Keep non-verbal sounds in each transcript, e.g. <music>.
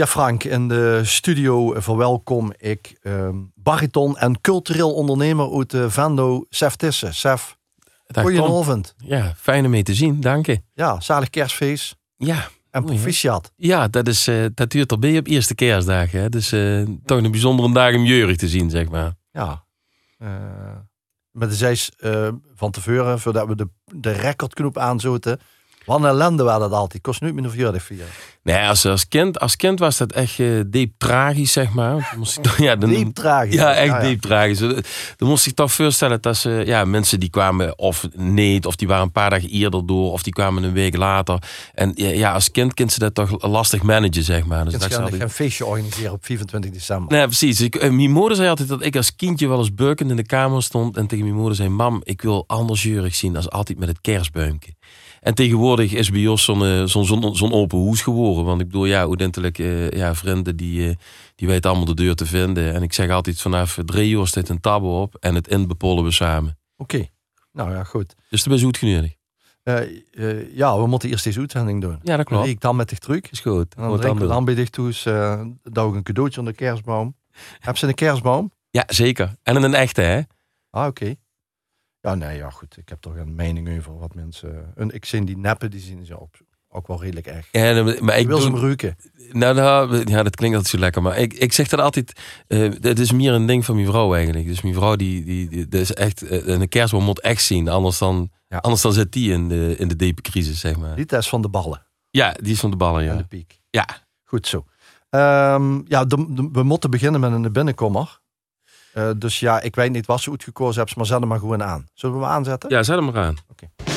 Ja, Frank, in de studio verwelkom ik ehm bariton en cultureel ondernemer uit de Vendo, Sef Tissen. Sef, goedenavond. Ja, fijn om mee te zien, dank je. Ja, zalig kerstfeest Ja, en proficiat. ja dat, is, eh, dat duurt erbij op eerste kerstdag. Hè? Dus eh, toch een bijzondere dag om jeurig te zien, zeg maar. Ja. Eh, met de eh, van tevoren, voordat we de, de recordknop aanzoten. Wat een ellende dat altijd. Kost nu minder verjaardag vieren. Nee, als, als, kind, als kind was dat echt eh, diep tragisch, zeg maar. Moest ik ja, dan, Diep tragisch. Ja, echt diep tragisch. Dan moest ik toch voorstellen dat ze, ja, mensen die kwamen of niet, of die waren een paar dagen eerder door, of die kwamen een week later. En ja, als kind kind ze dat toch lastig managen, zeg maar. Dus Je dat ik- een feestje organiseren op 24 december. Nee, precies. Ik, eh, mijn moeder zei altijd dat ik als kindje wel eens beukend in de kamer stond en tegen mijn moeder zei: Mam, ik wil anders jeurig zien als altijd met het kerstbuimpje. En tegenwoordig is bij ons zo'n eh, zo'n zo'n zo'n open hoes geworden. Want ik bedoel, ja, ordentelijk, eh ja, vrienden die, eh, die weten allemaal de deur te vinden. En ik zeg altijd vanaf drie uur staat een tabbe op en het in bepollen we samen. Oké. Nou ja, goed. Dus dat is goed genoeg. Eh, eh, ja, we moeten eerst deze uitzending doen. Ja, dat klopt. Ik dan met de truc. Is goed. En dan Wat drinken we dan dan bij dicht toe uh, dat ook een cadeautje onder de kerstboom. <laughs> Heb ze een kerstboom? Ja, zeker. En een echte, hè? Ah, oké. Ja, nee, ja, goed. Ik heb toch een mening over wat mensen... En ik zie die neppen, die zien ze ook, ook wel redelijk echt. Ja, maar Ik wil ze ruiken. Nou, nou, ja, dat klinkt altijd zo lekker. Maar ik, ik zeg dat altijd. eh het is meer een ding van mijn vrouw eigenlijk. Dus mijn vrouw, die, die, is echt. eh, een kerstboom moet echt zien. Anders dan, Ja. anders dan zit die in de, in de diepe crisis, zeg maar. Die test van de ballen Ja, die is van de ballen, en ja. de piek. Ja, Goed zo. Ehm, ja, de- de- we moeten beginnen met een binnenkommer. Eh, dus ja, ik weet niet wat ze uitgekozen hebben, maar zet hem maar gewoon aan. Zullen we hem aanzetten? ja zet hem maar aan. Worlds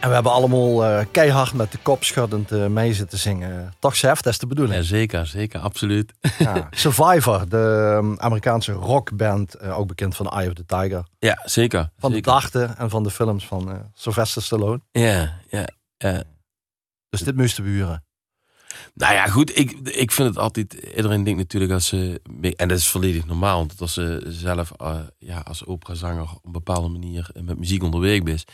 En we hebben allemaal eh, keihard met de kop schuddend eh, mee zitten zingen. Toch, Sef? Dat is de bedoeling. Ja, zeker, zeker, absoluut. Ja. <laughs> Survivor, de um, Amerikaanse rockband, uh, ook bekend van Eye of the Tiger. Ja, zeker. Van zeker. de dachten en van de films van uh, Sylvester Stallone. Ja, ja, ja. Dus dit moesten we huren. Nou ja, goed. Ik, ik vind het altijd. Iedereen denkt natuurlijk als ze. En dat is volledig normaal. Want als ze zelf uh, ja, als operazanger op een bepaalde manier met muziek onderweg is.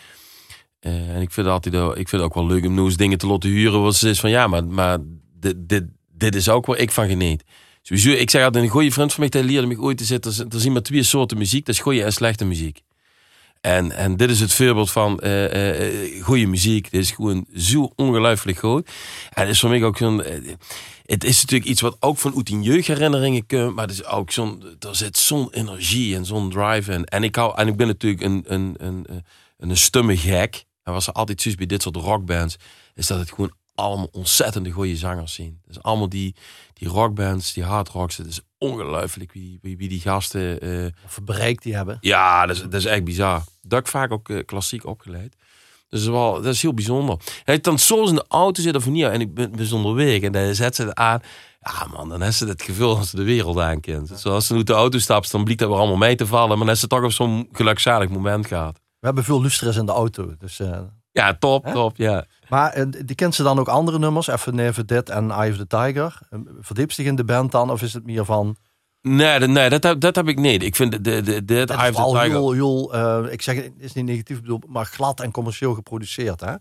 Uh, en ik vind, altijd, ik vind het ook wel leuk om eens dingen te laten huren. Wat ze is van ja, maar, maar dit, dit, dit is ook waar ik van geniet. Sowieso, ik zeg altijd: een goede vriend van mij, die leerde me ooit te zitten. Er zijn maar twee soorten muziek: dat is goede en slechte muziek. En, en dit is het voorbeeld van uh, goede muziek. Dit is gewoon zo ongelooflijk goed. En het is voor mij ook zo'n. het is natuurlijk iets wat ook van uit jeugdherinneringen komt. Maar het is ook zo'n. Er zit zo'n energie en zo'n drive in. En ik, hou, en ik ben natuurlijk een, een, een, een, een stumme gek. En was er altijd zoiets bij dit soort rockbands. Is dat het gewoon allemaal ontzettende goede zangers zien. Dus allemaal die, die rockbands, die hardrocks. Het is ongelooflijk wie, wie, wie die gasten... Uh, of die hebben. Ja, dat is, dat is echt bizar. Dat ik vaak ook uh, klassiek opgeleid. Dus dat is, wel, dat is heel bijzonder. Hij dan soms in de auto zit of niet. En ik ben, ben onderweg. En dan zet ze het aan. Ja man, dan heeft ze het gevoel als ze de wereld aankent. Dus als ze uit de auto stapt, dan blijkt dat weer allemaal mee te vallen. Maar dan is ze toch op zo'n gelukzalig moment gaat. We hebben veel lustrers in de auto. Dus, uh, ja, top, hè? top, ja. Maar uh, die kent ze dan ook andere nummers? Even Never Dit en Eye of the Tiger. Verdiept zich in de band dan? Of is het meer van... Nee, nee dat, heb, dat heb ik niet. Ik vind de, de, de, de Eye of the Tiger... Heel, heel, uh, ik zeg het is niet negatief bedoeld, maar glad en commercieel geproduceerd, hè?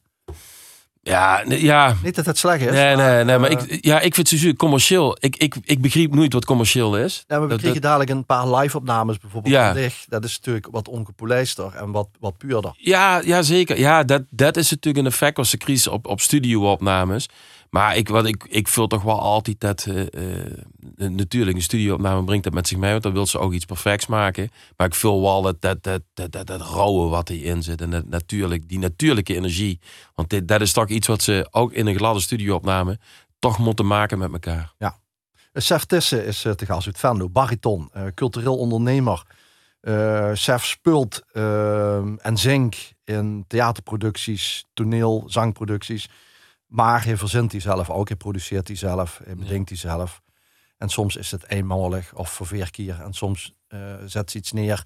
Ja, ja. Niet dat het slecht is. Nee, maar, nee, nee. Maar ik, ja, ik vind het zo commercieel. Ik, ik, ik begreep nooit wat commercieel is. Nee, maar we dat, kregen dadelijk een paar live-opnames bijvoorbeeld. Ja. Dat is natuurlijk wat ongepolijster en wat, wat puurder. Ja, ja, zeker. Ja, dat, dat is natuurlijk een effect als de crisis op, op studio-opnames. Maar ik, wat ik, ik vul toch wel altijd dat... Uh, natuurlijk, een studioopname brengt dat met zich mee. Want dan wil ze ook iets perfects maken. Maar ik vul wel dat, dat, dat, dat, dat, dat rauwe wat erin zit. En dat natuurlijk, die natuurlijke energie. Want dit, dat is toch iets wat ze ook in een gladde studioopname... toch moeten maken met elkaar. Ja. Sef Tissen is te gast uit Venlo. Bariton, cultureel ondernemer. Sef speelt en zingt in theaterproducties, toneel, zangproducties... Maar hij verzint die zelf ook, hij produceert die zelf, hij bedenkt die zelf. En soms is het eenmalig of voor vier keer. En soms uh, zet ze iets neer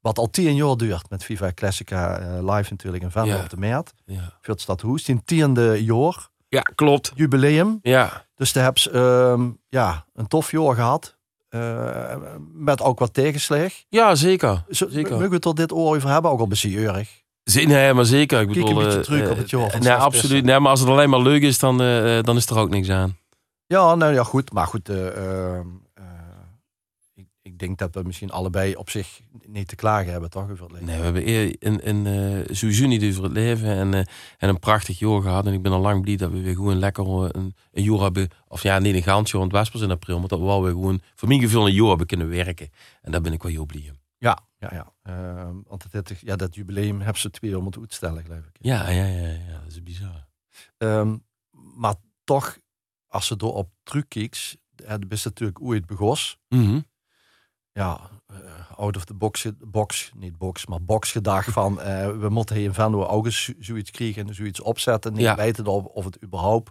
wat al tien jaar duurt. Met Viva Classica uh, live natuurlijk in Venlo ja. op de Meert. Ja. Veldstad Hoes, die tiende jaar. Ja, klopt. Jubileum. Ja. Dus daar hebben ze uh, ja, een tof jaar gehad. Uh, met ook wat tegenslag. Ja, zeker. Zeker. Mogen we het tot dit oor over hebben? Ook al bezierig. Nee, maar zeker. Ik Kijk bedoel, een beetje uh, terug op het jaar. Nee, absoluut. Nee, maar als het alleen maar leuk is, dan, uh, dan is er ook niks aan. Ja, nou ja, goed. Maar goed, uh, ik, ik, denk dat we misschien allebei op zich niet te klagen hebben, toch? Over het leven. Nee, we hebben een, een, een sowieso niet over het leven en, en een prachtig jaar gehad. En ik ben al lang blij dat we weer gewoon lekker een, een jaar hebben. Of ja, niet een gaans jaar, want het was pas in april. Maar dat we wel weer gewoon, voor mijn gevoel, een jaar hebben kunnen werken. En daar ben ik wel heel blij om. Ja, ja. Uh, want het, ja, dat jubileum hebben ze twee om het uitstellen, geloof ik. Ja, ja, ja, ja. dat is bizar. Um, maar toch, als ze door op terugkijkt, het is natuurlijk ooit begos. Mm -hmm. Ja, uh, out of the box, box, niet box, maar box gedacht van, uh, we moeten hier in Venlo ook eens zoiets krijgen en zoiets opzetten. Niet Ja. weten of, of het überhaupt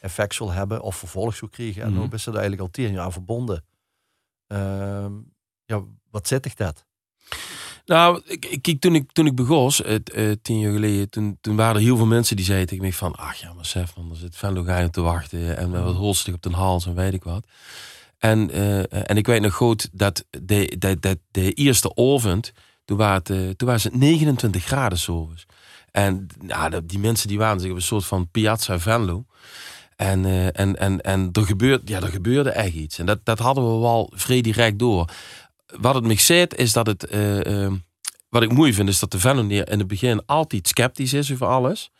effect zal hebben of vervolg zal krijgen. En Mhm. nu is ze er eigenlijk al tien jaar verbonden. Ehm, ja, wat zit ik dat? Nou, ik, toen ik, toen ik begon, uh, tien jaar geleden, toen, toen waren er heel veel mensen die zeiden tegen mij van, ach ja, maar Sef, man, er zit Venlo Gein op te wachten en wat holstig op den hals en weet ik wat. En, uh, en ik weet nog goed dat de, de, de, de eerste avond, toen waren het, uh, toen was het 29 graden s'ovens. En nou, die mensen die waren zich op een soort van Piazza Venlo. En, uh, en, en, en er, gebeurt, ja, er gebeurde echt iets. En dat, dat hadden we wel vrij direct door. Wat het me is dat het... Uh, uh, wat ik mooi vind, is dat de Venloneer in het begin altijd sceptisch is over alles.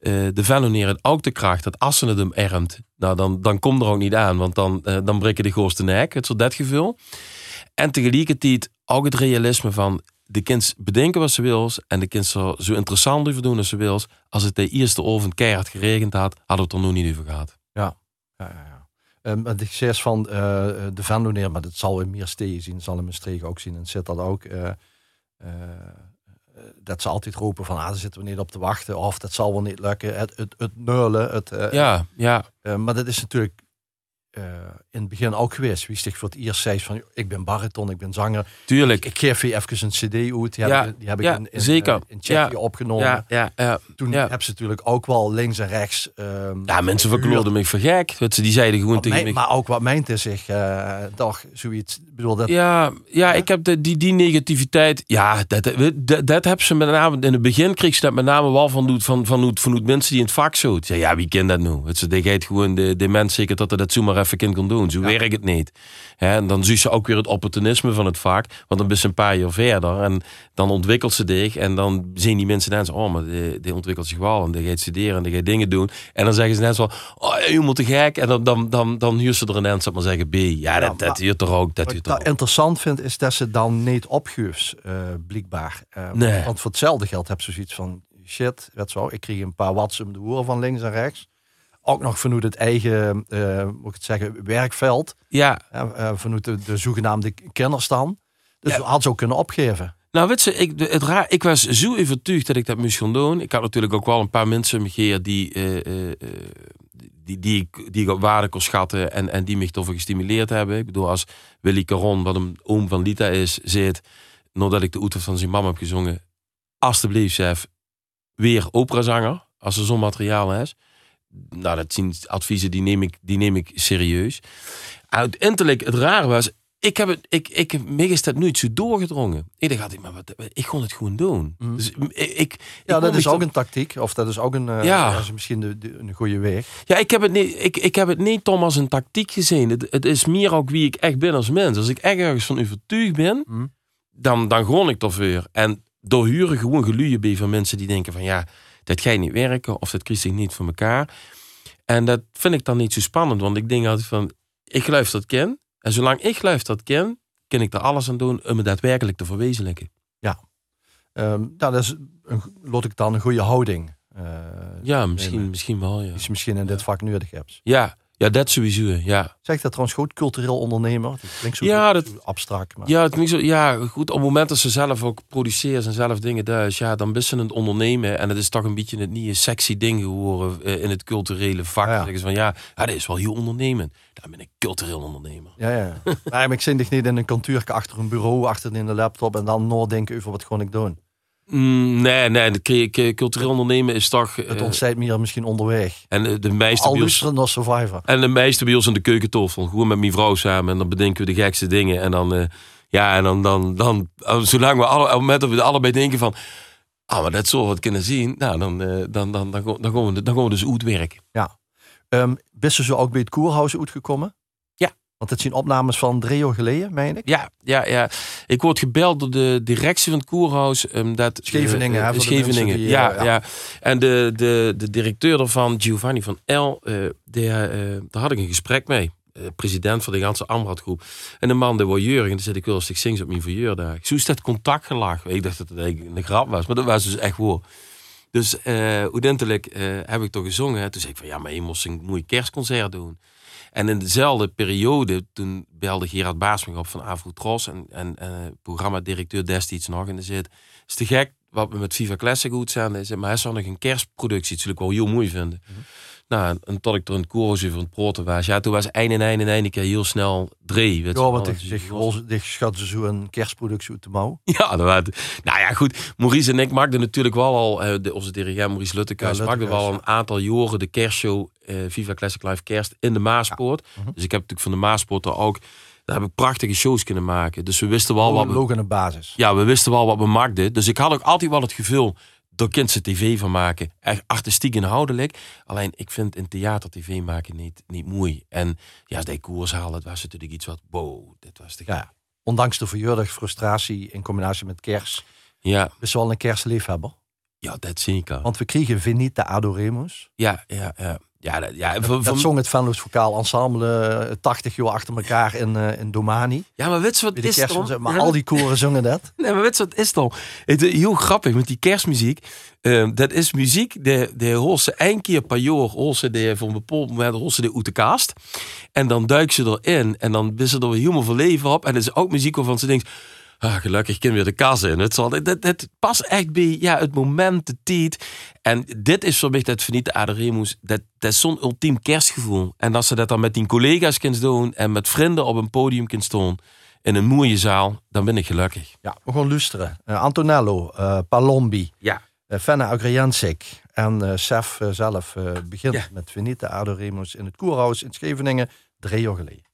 Uh, de Venloneer heeft ook de kracht dat als ze het hem ermt, nou dan, dan komt er ook niet aan. Want dan, uh, dan breken de goos nek, het soort dat gevoel. En tegelijkertijd ook het realisme van de kind bedenken wat ze wil en de kind zo, zo interessant over doen als ze wil. Als het de eerste oven keihard geregend had, hadden we het er nog niet over gehad. Ja, ja, ja. Um, ik zeg van uh, de Venloneer, maar dat zal in meer steden zien, zal in Maastricht ook zien en zit dat ook. Uh, uh, dat ze altijd roepen van, ah, daar zitten we niet op te wachten. Of dat zal wel niet lukken. Het, het, het neulen. Het, ja, ja. Maar dat is natuurlijk uh, in het begin ook geweest. Wie zich voor het eerst zei van, ik ben bariton, ik ben zanger. Tuurlijk. Ik, ik geef je even een cd uit. Die ja, heb, die heb ik in, in, zeker. in Tsjechië ja, opgenomen. Ja. Toen hebben ze natuurlijk ook wel links en rechts... Um, ja, mensen verkloorden me voor gek. Dat ze, die zeiden gewoon tegen mij, me... maar ook wat meent is zich uh, toch zoiets... Bedoel, dat, ja, ja, ik heb de, die, die negativiteit... Ja, dat, dat, dat hebben ze met name... In het begin kreeg ze dat met name wel van, van, van, van, van mensen die in het vak zo. Ja, ja, wie kent dat nou? Het, die geeft gewoon de, de mens zeker dat dat zomaar even kind kon doen. Zo ja. werkt het niet. En dan zie je ook weer het opportunisme van het vak. Want dan ben je een paar jaar verder. En dan ontwikkelt ze zich. En dan zien die mensen net zo... Oh, maar die, die ontwikkelt zich wel. En die gaat studeren. En die gaat dingen doen. En dan zeggen ze net zo... Oh, je moet te gek. En dan, dan, dan, dan huurt ze er een end, maar zeggen B. Ja, dat, dat huurt er ook. Dat wat ik dat interessant vind, is dat ze dan niet opgeeft, uh, blijkbaar. Uh, nee. Want voor hetzelfde geld heb ze zoiets van... Shit, wat zo. Ik kreeg een paar om de hoer van links en rechts ook nog vanuit het eigen, uh, moet ik het zeggen, werkveld. Ja. Uh, vanuit de, de zogenaamde kinderstand. Dus ja. had ze ook kunnen opgeven. Nou, weet je, ik, het raar, ik was zo overtuigd dat ik dat moest gaan doen. Ik had natuurlijk ook wel een paar mensen meegeer die, uh, die, die, die ik op waarde kon schatten en, en die me toch gestimuleerd hebben. Ik bedoel, als Willy Caron, wat een oom van Lita is, zit, nadat ik de oeter van zijn mama heb gezongen, alsjeblieft, chef, weer operazanger, als er zo'n materiaal is nou, dat zijn adviezen die neem ik, die neem ik serieus. Uiteindelijk, het rare was, ik heb het, ik, ik, mij is dat nooit zo doorgedrongen. Ik dacht maar wat, ik kon het gewoon doen. Mm. Dus ik, ik ja, dat is ook een tactiek, of dat is ook een, uh, ja. is misschien de, de, een goede weg. Ja, ik heb het niet, ik, ik heb het niet Tom als een tactiek gezien. Het, het is meer ook wie ik echt ben als mens. Als ik echt ergens van overtuigd ben, mm. dan, dan gewoon ik ervoor. En door huren gewoon geluien bij van mensen die denken van ja, dat gaat niet werken of dat kiest zich niet voor elkaar. En dat vind ik dan niet zo spannend, want ik denk altijd van, ik geloof dat ken. En zolang ik geloof dat ken, kan ik er alles aan doen om het daadwerkelijk te verwezenlijken. Ja, um, dat is, een, laat ik dan een goede houding. Uh, ja, misschien, misschien wel. Ja. Je misschien in dit vak nodig hebt. Ja, ja, dat sowieso, ja. Zeg dat trouwens goed, cultureel ondernemer? Dat klinkt zo, ja, dat, zo abstract. Maar. Ja, het klinkt zo, ja, goed. Op het moment dat ze zelf ook produceren en zelf dingen thuis, ja, dan best ze het ondernemen. En het is toch een beetje het nieuwe sexy ding geworden uh, in het culturele vak. Ja. Zeggen ze van, ja, ja, dat is wel heel ondernemen. Dan ben ik cultureel ondernemer. Ja, ja. <laughs> maar ik zit niet in een kantuur achter een bureau, achter in de laptop en dan nadenken over wat gewoon ik doen. Mm, nee, nee, cultureel ondernemen is toch... Het ontstaat meer misschien onderweg. En de, de meeste Al luisteren Survivor. En de meeste bij ons in de keukentafel. Gewoon met mijn vrouw samen. En dan bedenken we de gekste dingen. En dan, uh, ja, en dan, dan, dan, zolang we alle, op het moment dat we allebei denken van... Ah, maar dat zou wat kunnen zien. Nou, dan, dan, dan, dan, gaan we, dan gaan we dus uitwerken. Ja. Bist je zo ook bij het Koerhuis uitgekomen? Want het zijn opnames van drie jaar geleden, meen ik? Ja, ja, ja. Ik word gebeld door de directie van het Koerhuis. Um, dat, Scheveningen, uh, Scheveningen, die, ja, uh, ja, ja. En de, de, de directeur daarvan, Giovanni van El, die, daar had ik een gesprek mee. president van de ganse Amradgroep. En de man, was jeurig. En die zei, ik wil als ik zing op mijn verjaardag. Zo is dat contact gelag. Ik dacht dat het een grap was. Maar dat was dus echt waar. Dus uh, uiteindelijk heb ik toch gezongen. Toen zei ik van, ja, maar je moest een mooi kerstconcert doen. En in dezelfde periode, toen belde Gerard Baas op van Afro-Tros en, en, en uh, programmadirecteur destijds nog. En die zei, is te gek wat we met Viva Classic goed zijn. Hij maar hij zou nog een kerstproductie, dat zul ik wel heel mooi vinden. -hmm. Nou, en tot ik er een koortje van het proten was. Ja, toen was eind en eind en eind een keer heel snel drie. Ja, want ik zeg, dicht schat ze zo een kerstproductie uit de mouw. <laughs> Ja, dat was, nou ja, goed. Maurice en ik maakten natuurlijk wel al, uh, de, onze dirigent Maurice Luttekhuis, ja, maakten wel al een aantal jaren de kerstshow uh, Viva Classic Live Kerst in de Maaspoort. Ja. -huh. Dus ik heb natuurlijk van de Maaspoort er ook daar heb ik prachtige shows kunnen maken. Dus we wisten wel wat we... Logan een basis. Ja, we wisten wel wat we maakten. Dus ik had ook altijd wel het gevoel daar kind ze tv van maken. Echt artistiek inhoudelijk. Alleen ik vind in theater tv maken niet, niet mooi. En ja, als die koers halen, dat was natuurlijk iets wat, wow, dit was de ja, Ondanks de verjaardag frustratie in combinatie met kerst. Ja. Is wel een kerstliefhebber. Ja, dat zeker. Want we kregen Venita Adoremus. Ja, ja, ja. Ja, dat, ja, dat, van, dat zong het Vocaal Ensemble uh, 80 jaar achter elkaar in, uh, in Domani. Ja, maar weet je wat is dan? Maar al die koren zongen dat. <laughs> Nee, maar weet je wat is dan? Het is heel grappig met die kerstmuziek. Uh, dat is muziek, de, de ze één keer per jaar, ze de, een bepaald moment, ze de uit de kast. En dan duikt ze erin en dan is ze er helemaal voor leven op. En het is ook muziek waarvan ze denkt, Ah, gelukkig kunnen we de kas in. Het, zal, het, het past echt bij ja, het moment, de tijd. En dit is voor mij dat Venite Adoremus. Dat, dat is zo'n ultiem kerstgevoel. En als ze dat dan met die collega's kunnen doen. En met vrienden op een podium kunnen staan. In een mooie zaal. Dan ben ik gelukkig. Ja, we gaan luisteren. Uh, Antonello, uh, Palombi. Ja. Uh, Fenne Agriansik. En uh, Sef zelf begint ja. met Venite Adoremus in het Koerhuis in Scheveningen. Drie jaar geleden.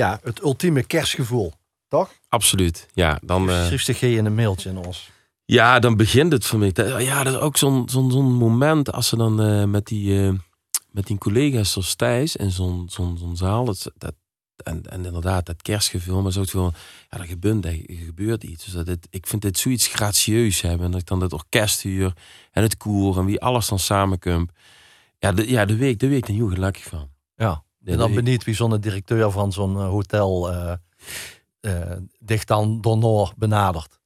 Ja, het ultieme kerstgevoel, toch? Absoluut, ja. Dan, uh... Schrift in een mailtje in ons. Ja, dan begint het voor mij. Ja, dat is ook zo'n zo'n zo'n moment als ze dan uh, met, die, uh, met die collega's zoals Thijs en zo'n zo'n zo'n zaal. Dat, dat, en, en inderdaad, dat kerstgevoel, maar zo van, ja, er gebeurt, er gebeurt iets. Dus dat het, ik vind dit zoiets gracieus hebben. En dat ik dan het orkest huur en het koor en wie alles dan samenkomt. Ja, de, ja, de week, de week, daar heel gelukkig van. Ja, en dan benieuwd wie zo'n directeur van zo'n hotel uh, uh, dicht dan Donor benadert.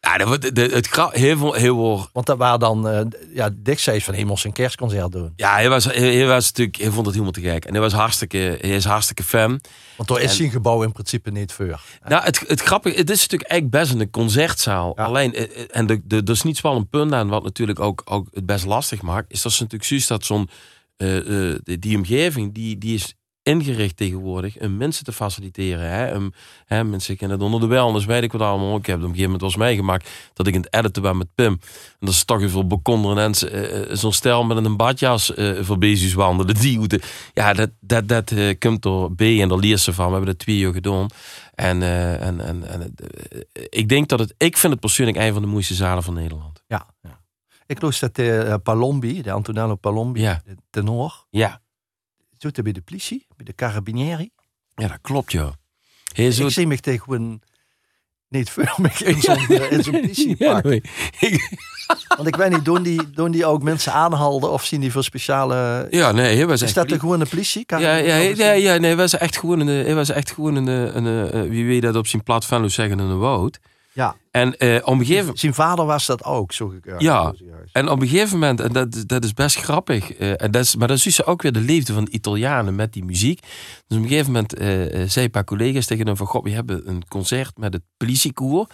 Ja, dat, de, het heel veel, heel veel. Want dat waren dan, uh, ja, Dick zei van, hij moest een kerstconcert doen. Ja, hij was, hij, hij, was natuurlijk, hij vond het helemaal te gek. En hij was hartstikke, hij is hartstikke fan. Want daar is zijn gebouw in principe niet voor. Nou, het, het grappige, het is natuurlijk echt best een concertzaal. Ja. Alleen, en de, de, er is niet wel een punt aan, wat natuurlijk ook, ook het best lastig maakt, is dat ze natuurlijk juist dat zo'n, uh, uh, die omgeving, die, die is ingericht tegenwoordig om mensen te faciliteren. Hè? Hè, mensen kennen het onder de wellness, weet ik wat allemaal. Ik heb het op een gegeven moment was meegemaakt dat ik in het editen ben met Pim. En dat is toch even bekonderen en uh, zo'n stel met een badjas uh, voor bezig wandelen. Die ja, dat, dat, dat uh, komt door B en daar leer ze van. We hebben dat twee jaar gedaan. En, en, en, en ik denk dat het, ik vind het persoonlijk een van de mooiste zalen van Nederland. Ja, ja. Ik loos dat de Palombi, de Antonello Palombi, ja. de tenor. Ja zoet bij de politie, bij de carabinieri. Ja, dat klopt, joh. Ik zie me tegen gewoon niet voor me <laughs> in zo'n ja, zo politiepak. Ja, Want ik weet niet, doen die, doen die ook mensen aanhalden of zien die voor speciale... Ja, nee, hij was Is dat de gewone politie? Ja, ja, ja, ja, nee, hij was echt gewoon een, hij was echt gewoon een, een, een, wie weet dat op zijn plat van zeggen, een woud. Ja. En eh, op een gegeven Zijn vader was dat ook, zo ik. Ja. En op een gegeven moment, en dat, dat is best grappig, eh, en dat is, maar dat is dus ook weer de liefde van de Italianen met die muziek. Dus op een gegeven moment eh, zei een paar collega's tegen hem van, god, we hebben een concert met het politiekoor.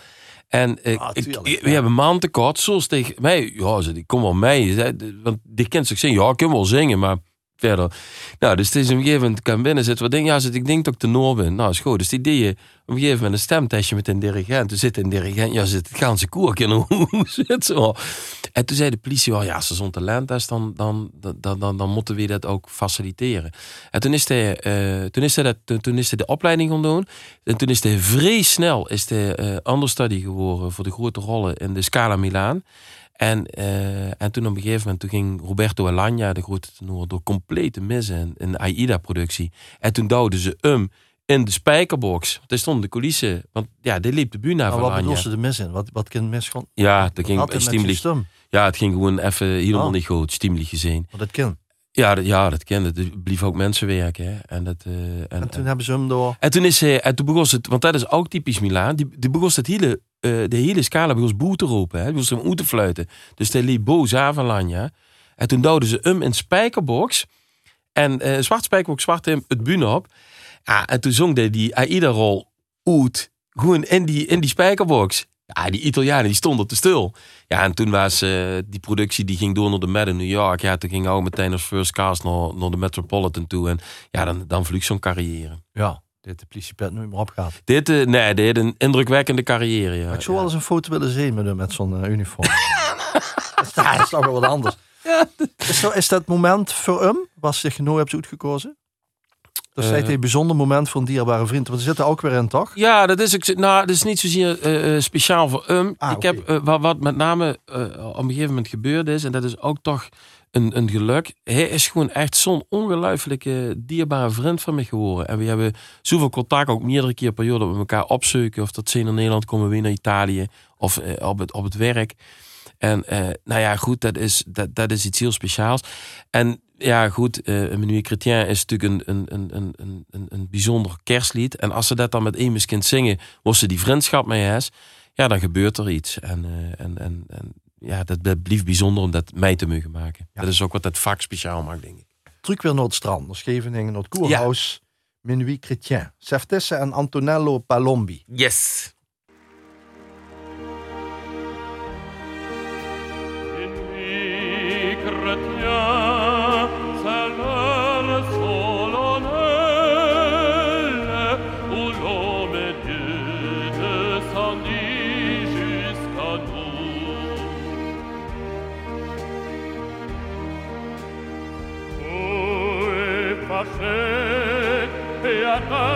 En Ah, ik- we ja. hebben maand tekort, zoals tegen mij, ja, ik kom wel mee. Want die kent zich zingen, ja, ik kan wel zingen, maar verder. Nou, dus het is op een gegeven moment, kan binnen zitten, wat denk ja, zit, ik denk dat ik de Noor ben. Nou, is goed. Dus die deed je op een gegeven moment een stemtestje met een dirigent. Toen zit een dirigent, ja, zit het ganse koer in hoe zit zo. En toen zei de politie wel, ja, als er zo'n talent is, dan, dan, dan, dan, dan moeten we dat ook faciliteren. En toen is hij, eh, toen is hij, dat, toen, toen is hij de opleiding gaan doen. En toen is hij vrij snel is hij, eh understudy geworden voor de grote rollen in de Scala Milaan. En, eh, en toen op een gegeven moment toen ging Roberto Alagna, de grote tenor, door compleet te missen in, in de AIDA-productie. En toen duwden ze hem in de spijkerbox. Want hij stond de coulissen. Want ja, die liep de bühne Maar van wat bedoel ze er mis in? Wat, wat kind mis gewoon? Ja, dat ging stem? Ja, het ging gewoon even helemaal Oh. niet goed, stiemelijk gezien. Want dat kind. Ja, dat, ja, dat kende. Het blief ook mensenwerk. Hè. En, dat, eh, en, En toen hebben ze hem door. en toen is hij, en toen begon het, want dat is ook typisch Milaan. Die, die begon het hele, de hele scala begon boe te roepen. Hè. Hem uit te fluiten. Dus hij liep boos aan van Lanja. En toen duwden ze hem in spijkerbox. En eh zwart spijkerbox, zwart hem het bühne op. Ja, en toen zong hij die Aida-rol uit. Gewoon in die, in die spijkerbox. Ja, die Italianen die stonden te stil. Ja, en toen was eh, die productie die ging door naar de Met in New York. Ja, toen ging ook meteen als first cast naar, naar de Metropolitan toe. En ja, dan, dan zo'n carrière. Ja. Dit de politiepet nooit meer opgaat. Dit, eh, nee, dit een indrukwekkende carrière. Ja. Maar ik zou wel eens een foto willen zien met hem met zo'n eh, uniform. <laughs> dat, is, dat is toch wel wat anders. Is, dat, is dat moment voor hem, was zich genoeg hebt uitgekozen? Dat is Eh. een bijzonder moment voor een dierbare vriend. Want ze zitten ook weer in, toch? Ja, dat is, ook- nou, dat is niet zozeer speciaal voor hem. Ah, ik heb, wat, wat met name eh, op een gegeven moment gebeurd is, en dat is ook toch een, een geluk. Hij is gewoon echt zo'n ongelooflijke dierbare vriend van me geworden. En we hebben zoveel contact, ook meerdere keer per jaar, dat we elkaar opzoeken. Of dat ze naar Nederland komen, weer naar Italië. Of eh, op, het, op het werk. En eh, nou ja, goed, dat is, dat, dat is iets heel speciaals. En ja, goed, eh Menuet Chrétien is natuurlijk een, een, een, een, een, een, een bijzonder kerstlied. En als ze dat dan met één kind zingen, was ze die vriendschap mee heeft, ja, dan gebeurt er iets. En, eh, en, en, en ja, dat, dat blieft bijzonder om dat mee te mogen maken. Ja. Dat is ook wat het vak speciaal maakt, denk ik. Terug weer naar het strand. Naar Scheveningen, naar het koerhuis. Minuit Chrétien. Seftesse en Antonello Palombi. Yes! that.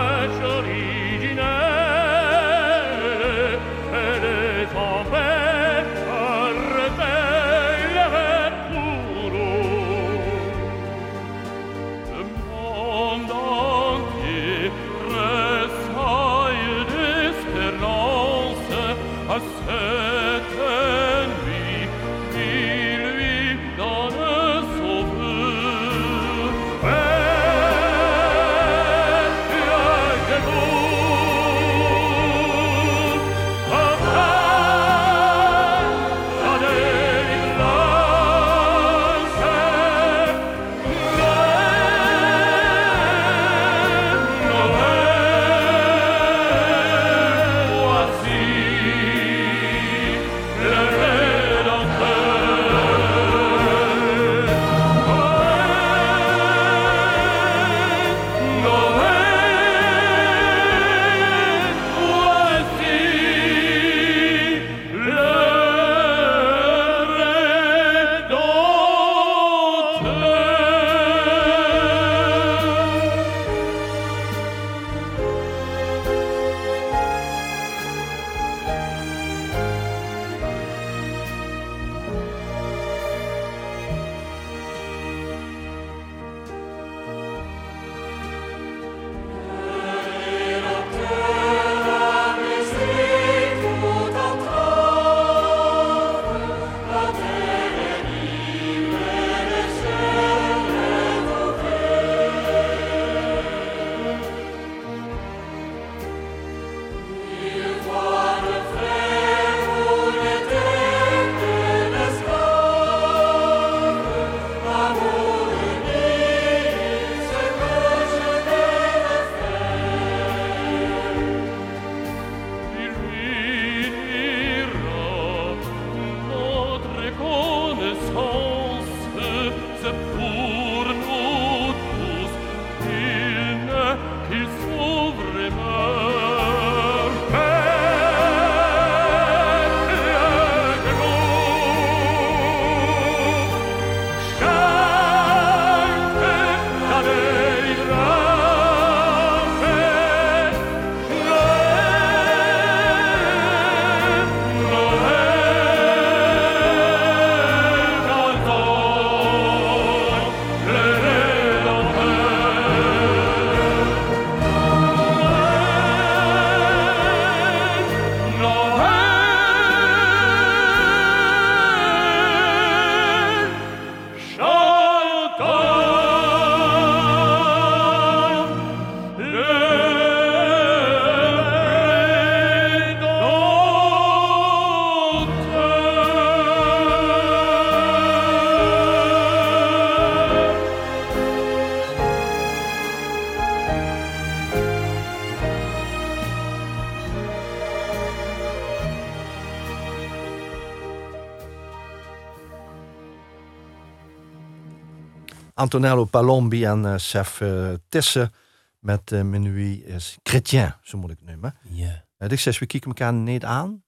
Antonello Palombi en uh, Sef uh, Tisse met uh, Minuit is Chrétien, zo moet ik het noemen. Ja. Ik zeg, we kijken elkaar niet aan.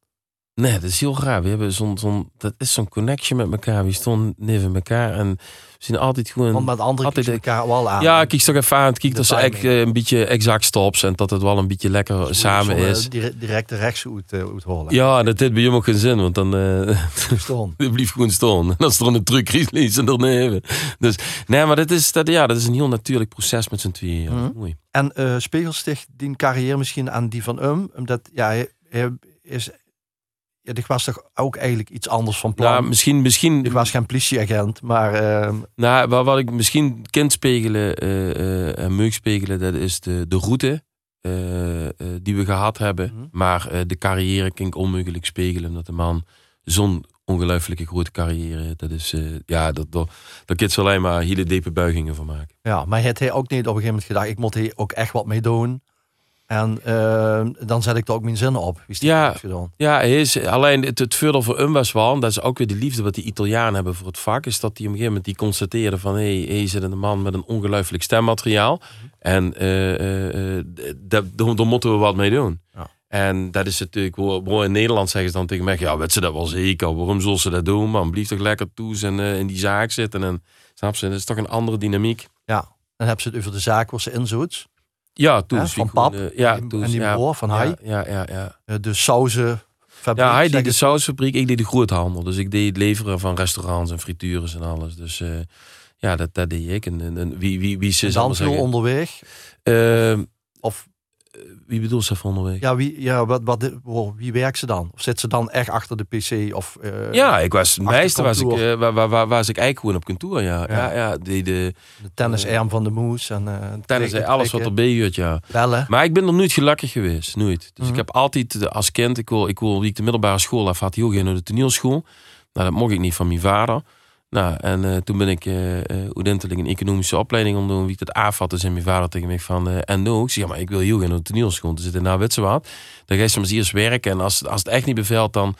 Nee, dat is heel raar. We hebben zo'n, zo'n, dat is zo'n connection met elkaar. We stonden neven elkaar en zien altijd gewoon... Want met anderen altijd, elkaar wel aan. Ja, kijk toch even aan. Kijk De dat ze echt, eh, een beetje exact stops en dat het wel een beetje lekker samen eh, is. dire- directe rechts uit, uh, uit. Ja, dat heeft bij hem ook geen zin, want dan eh Stond. het blijft gewoon staan. En als er een truc is, lezen er neven. Dus nee, maar dat is, dat, ja, dat is een heel natuurlijk proces met z'n tweeën. Ja, Mhm. Mooi. En uh, Spegelsticht die carrière misschien aan die van hem, omdat ja, hij, hij is, ja, die was toch ook eigenlijk iets anders van plan. Nou, misschien, misschien Ik was geen politieagent, maar ehm, Nou, wat, wat ik misschien kind spegelen eh, eh, en meuk spegelen, dat is de, de route eh, die we gehad hebben. Mhm. Maar de carrière kan ik onmogelijk spegelen, omdat de man zo'n ongelooflijke grote carrière. Dat is, eh, ja, dat, dat, kun je alleen maar hele diepe buigingen van maken. ja, maar het hij ook niet op een gegeven moment gedacht, ik moet hier ook echt wat mee doen. En ehm, dan zet ik er ook mijn zinnen op. Is Ja. Ja, is, alleen het, het voordeel voor hem was wel, en dat is ook weer de liefde wat die Italianen hebben voor het vak, is dat die op een gegeven moment die constateerden van, hé, hey, hey, zit een man met een ongelooflijk stemmateriaal. En eh, eh, eh, daar, daar moeten we wat mee doen. Ja. En dat is natuurlijk, in Nederland zeggen ze dan tegen mij, ja, weet ze dat wel zeker, waarom zullen ze dat doen, man, blijf toch lekker toe en in die zaak zitten. En, snap je, dat is toch een andere dynamiek. Ja, dan hebben ze het over de zaak waar ze in zoet. Ja, toen van pap eh, ja, en die- toen en is- die ja, broer van hij. Ja, ja, ja. Eh, de sauzenfabriek. Ja, hij deed de sausfabriek, ik deed de groothandel. Dus ik deed het leveren van restaurants en frituures en alles. Dus eh, ja, dat, dat deed ik. En, en, en wie, wie, wie ze dan veel onderweg. Eh, Of wie bedoelt ze van onderweg? Ja. ja, wie, ja wat, wat, waar- wie werkt ze dan? Of zit ze dan echt achter de pc? Of, eh, ik was, meestal was ik, eh, waar, waar, waar, was ik eigenlijk gewoon op kantoor, ja. Ja. Ja, ja, de, de de tennisarm van de moes. En, eh, tennis, trekken, alles wat erbij hoort, ja. Bellen. Maar ik ben er nooit gelukkig geweest, nooit. Dus Mhm. ik heb altijd als kind, ik wil, ik wil, ik de middelbare school af had, heel geen naar de toneelschool. Nou, dat mocht ik niet van mijn vader. Nou, en eh, toen ben ik uh, udentelijk een economische opleiding om doen. Wie dat dus en mijn vader tegen mij van, en nou, ik zeg, ja, maar ik wil heel naar de toneelschool. Dus zitten naar Witsewaard. Dan ga je soms eerst werken en als, als het echt niet bevalt, dan,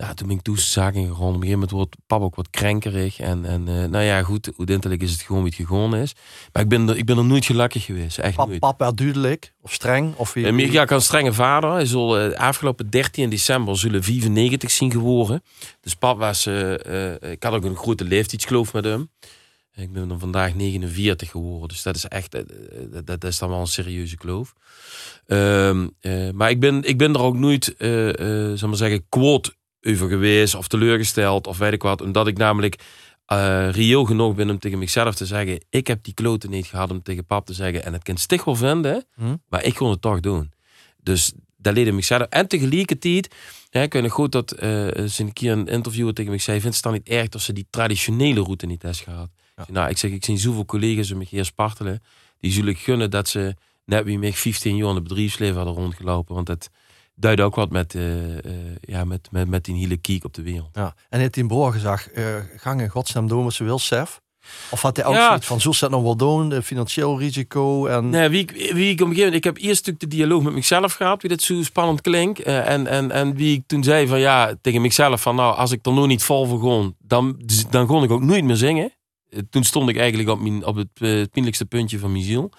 nou, toen ben ik toezaken gegaan. Op een gegeven moment wordt pap ook wat krenkerig. En, en eh, nou ja, goed, udentelijk is het gewoon wie het gegaan is. Maar ik ben, er, ik ben er nooit gelukkig geweest, echt Pap, nooit. pap werd duidelijk of streng? Of wie, maar Ja, ik had een strenge vader. Hij zal eh, afgelopen 13 december zullen 95 zien geworden. Dus pap was... eh, ik had ook een grote leeftijdskloof met hem. Ik ben dan vandaag 49 geworden. Dus dat is echt... dat, dat is dan wel een serieuze kloof. Ehm, eh, maar ik ben, ik ben er ook nooit, eh zal maar zeggen, quote over geweest of teleurgesteld of weet ik wat. Omdat ik namelijk eh reëel genoeg ben om tegen mezelf te zeggen: ik heb die kloten niet gehad om tegen pap te zeggen. En het kind stig wel vinden, Hm? maar ik kon het toch doen. Dus dat leerde mezelf. En tegelijkertijd, ja, ik weet goed dat eh ze een keer een interviewer tegen me zei: vindt het dan niet erg dat ze die traditionele route niet heeft gehad? Ja. Nou, ik zeg: ik zie zoveel collega's om me hier spartelen. Die zullen gunnen dat ze net wie mij 15 jaar in het bedrijfsleven hadden rondgelopen. Want het duidt ook wat met, eh, eh, ja, met, met, met die hele kiek op de wereld. Ja. En heeft die broer gezegd, eh gang in godsnaam doen wat ze wil, Sef? Of had hij ook Ja. zoiets van, zo zet nog wel doen, eh, financieel risico en... Nee, wie, ik- wie ik op een gegeven moment, ik heb eerst natuurlijk de dialoog met mezelf gehad, wie dat zo spannend klinkt. En, en, en wie ik toen zei van ja, tegen mezelf van nou, als ik er nu niet vol voor gewoon, dan, dan kon ik ook nooit meer zingen. Toen stond ik eigenlijk op, mijn, op het pijnlijkste puntje van mijn ziel.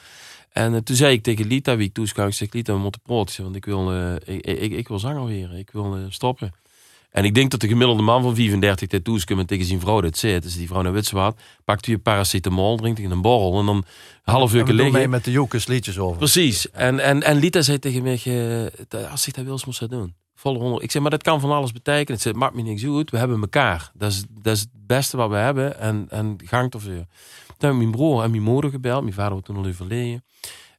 En eh, toen zei ik tegen Lita, wie ik toeskwam, ik zeg Lita, we moeten praten, want ik wil, eh, ik, ik, ik wil zanger weer, ik wil eh, stoppen. En ik denk dat de gemiddelde man van 35 dit toeskwam en tegen zijn vrouw dit zegt. Dus die vrouw naar Witswaard, pakt een paracetamol, drinkt tegen een borrel en dan half uur liggen. mee met de Jokers liedjes over. Precies. En, en, en Lita zei tegen mij, als ik dat wil, moest ze dat doen. Volle honderd. Ik zei, maar dat kan van alles betekenen. Het maakt me niks uit. We hebben elkaar. Dat is, dat is het beste wat we hebben. En, en gang ervoor. Toen heb ik mijn broer en mijn moeder gebeld. Mijn vader was toen al overleden.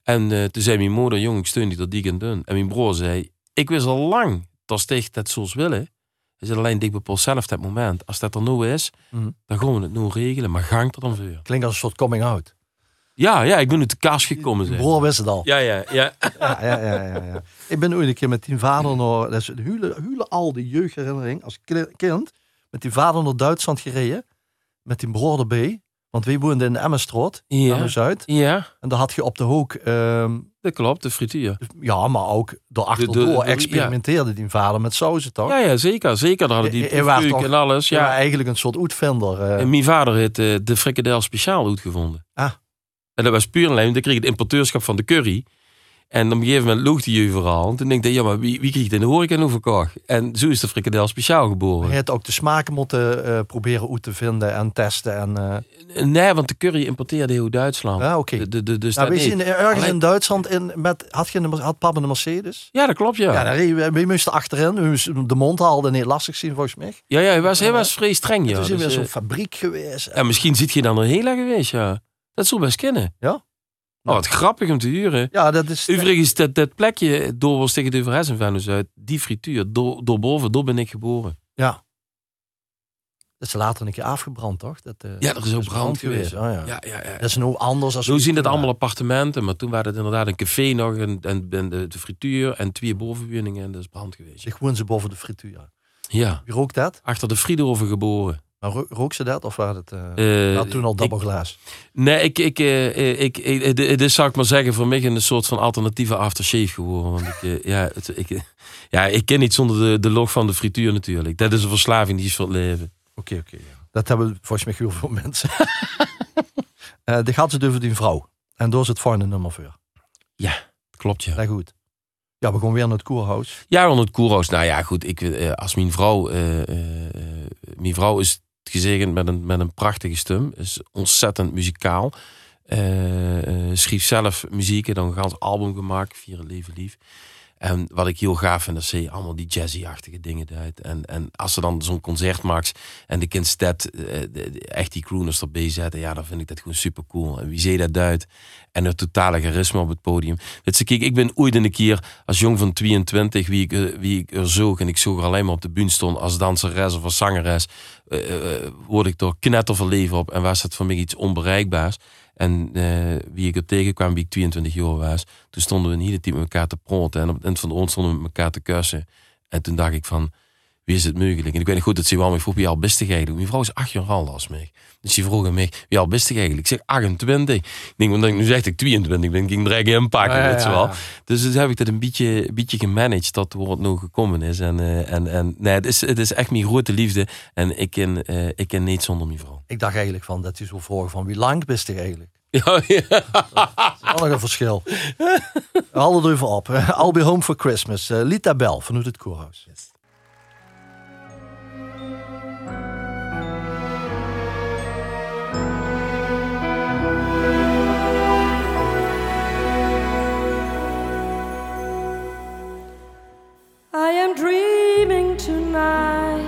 En eh, toen zei mijn moeder, jong, ik steun die dat die kan doen. En mijn broer zei, ik wist al lang dat sticht dat zoals willen. Hij zei alleen, dik bepaalt zelf dat moment. Als dat er nou is, Mhm. dan gaan we het nu regelen. Maar gang er dan voor. Klinkt als een soort coming out. Ja, ja, ik ben uit de kast gekomen. Mijn broer wist het al. Ja, ja, ja. <laughs> Ja, ja, ja, ja, ja. Ik ben ooit een keer met die vader naar, dat is een al die jeugdherinnering als ki- kind, met die vader naar Duitsland gereden, met die broer erbij. Want wij woonden in de Emmenstraat, Ja. Emmen Zuid. Ja, En daar had je op de hoek, ehm, dat klopt, de frituur. ja, maar ook door de- de- experimenteerde die vader met sauzen toch? Ja, ja, zeker. Zeker, daar hadden die en alles. Ja, Ja. eigenlijk een soort uitvinder. eh. En mijn vader heeft eh, de frikadel speciaal uitgevonden. Ah. En dat was puur alleen, dan kreeg het importeurschap van de curry. En op een gegeven moment loog die overal. En toen denk ik, ja, maar wie, wie kreeg het in de horeca nou verkocht? En zo is de frikadel speciaal geboren. Je hebt ook de smaken moeten eh, proberen uit te vinden en testen. En, eh, Nee, want de curry importeerde heel Duitsland. ja, oké. De, de, de, dus Nou, dat je, in- ergens Alleen- in Duitsland in, met, had, je een, had papa een Mercedes? Ja, dat klopt, ja. Ja, Ja, we, we moesten achterin. We moesten de mond haalden niet lastig zien volgens mij. ja, hij, was, hij was vrij streng, ja. Zijn we Dus, eh, zo'n fabriek geweest. ja, misschien zit je dan heel erg geweest, ja. Dat zou best kennen. Ja? Oh, wat grappig om te huren. Ja, dat is... Overigens, dat, dat plekje door was tegen de Verhes en Venus uit, die frituur, door, door boven, door ben ik geboren. Ja. Dat is later een keer afgebrand, toch? Dat, eh, Ja, er is ook brand geweest. Oh, ja. Ja, ja, ja. Dat is nou anders als... Zo zien het allemaal appartementen, maar toen waren het inderdaad een café nog en, en, en de, de frituur en twee bovenwoningen en dat is brand geweest. Zich gewoon ze boven de frituur. Ja, Wie rookt dat? achter de Friedhoven geboren. Maar ro- rook ze dat? Of was het eh Eh, toen al dubbelglaas? Nee, ik, ik, eh, ik, ik, dit is, zou ik maar zeggen, voor mij een soort van alternatieve aftershave geworden. Want ik, ja, het, ik, ja, ik ken niet zonder de, de log van de frituur natuurlijk. Dat is een verslaving die is voor het leven. Oké, oké. ja. Dat hebben volgens mij heel veel mensen. <laughs> De gaat ze over die vrouw. En door het volgende nummer voor. Klopt, ja. Dat goed. Ja, we gaan weer naar het koerhuis. Ja, onder het koerhuis. Nou ja, goed. Ik, als mijn vrouw... mijn vrouw is gezegend met een, met een prachtige stem. Is ontzettend muzikaal. Eh, schreef zelf muziek. Dan een gans album gemaakt. Vieren Leven Lief. En wat ik heel gaaf vind, dat ze allemaal die jazzy-achtige dingen uit. En, en als ze dan zo'n concert maakt en de kind Step eh, echt die crooners erbij zetten, ja, dan vind ik dat gewoon super cool. En wie zei dat uit? En het totale charisma op het podium. Weet je, kijk, ik ben ooit een keer als jong van 22, wie ik, eh, wie ik er zoog, en ik zoog alleen maar op de bühne stond als danseres of als zangeres, eh, word ik door knetterverleven op en was het voor mij iets onbereikbaars. En eh, wie ik er tegenkwam, wie ik 22 jaar was, toen stonden we een hele team met elkaar te praten. En op het eind van de oorlog stonden we met elkaar te kussen. En toen dacht ik van, wie is het mogelijk? En ik weet niet goed dat ze wel me vroeg, wie al best eigenlijk? Mijn vrouw is acht jaar ouder als mij. Dus die vroeg aan mij, wie al best eigenlijk? Ik zeg 28. Ik denk, want nu zegt ik 22 ben, ik ging er eigenlijk inpakken, Ja, ja, weet je wel. ja. Dus dus heb ik dat een beetje, een beetje gemanaged waar het nou gekomen is. En, eh, en, en nee, het is, het is echt mijn grote liefde. En ik ken, eh, ik ken niet zonder mijn vrouw. Ik dacht eigenlijk van dat hij zo vroeg van wie lang best hij eigenlijk? <laughs> Ja, ja. Dat is nog een verschil. We hadden er even op. <laughs> I'll be home for Christmas. Eh, Lita Bell vanuit het koerhuis. I am dreaming tonight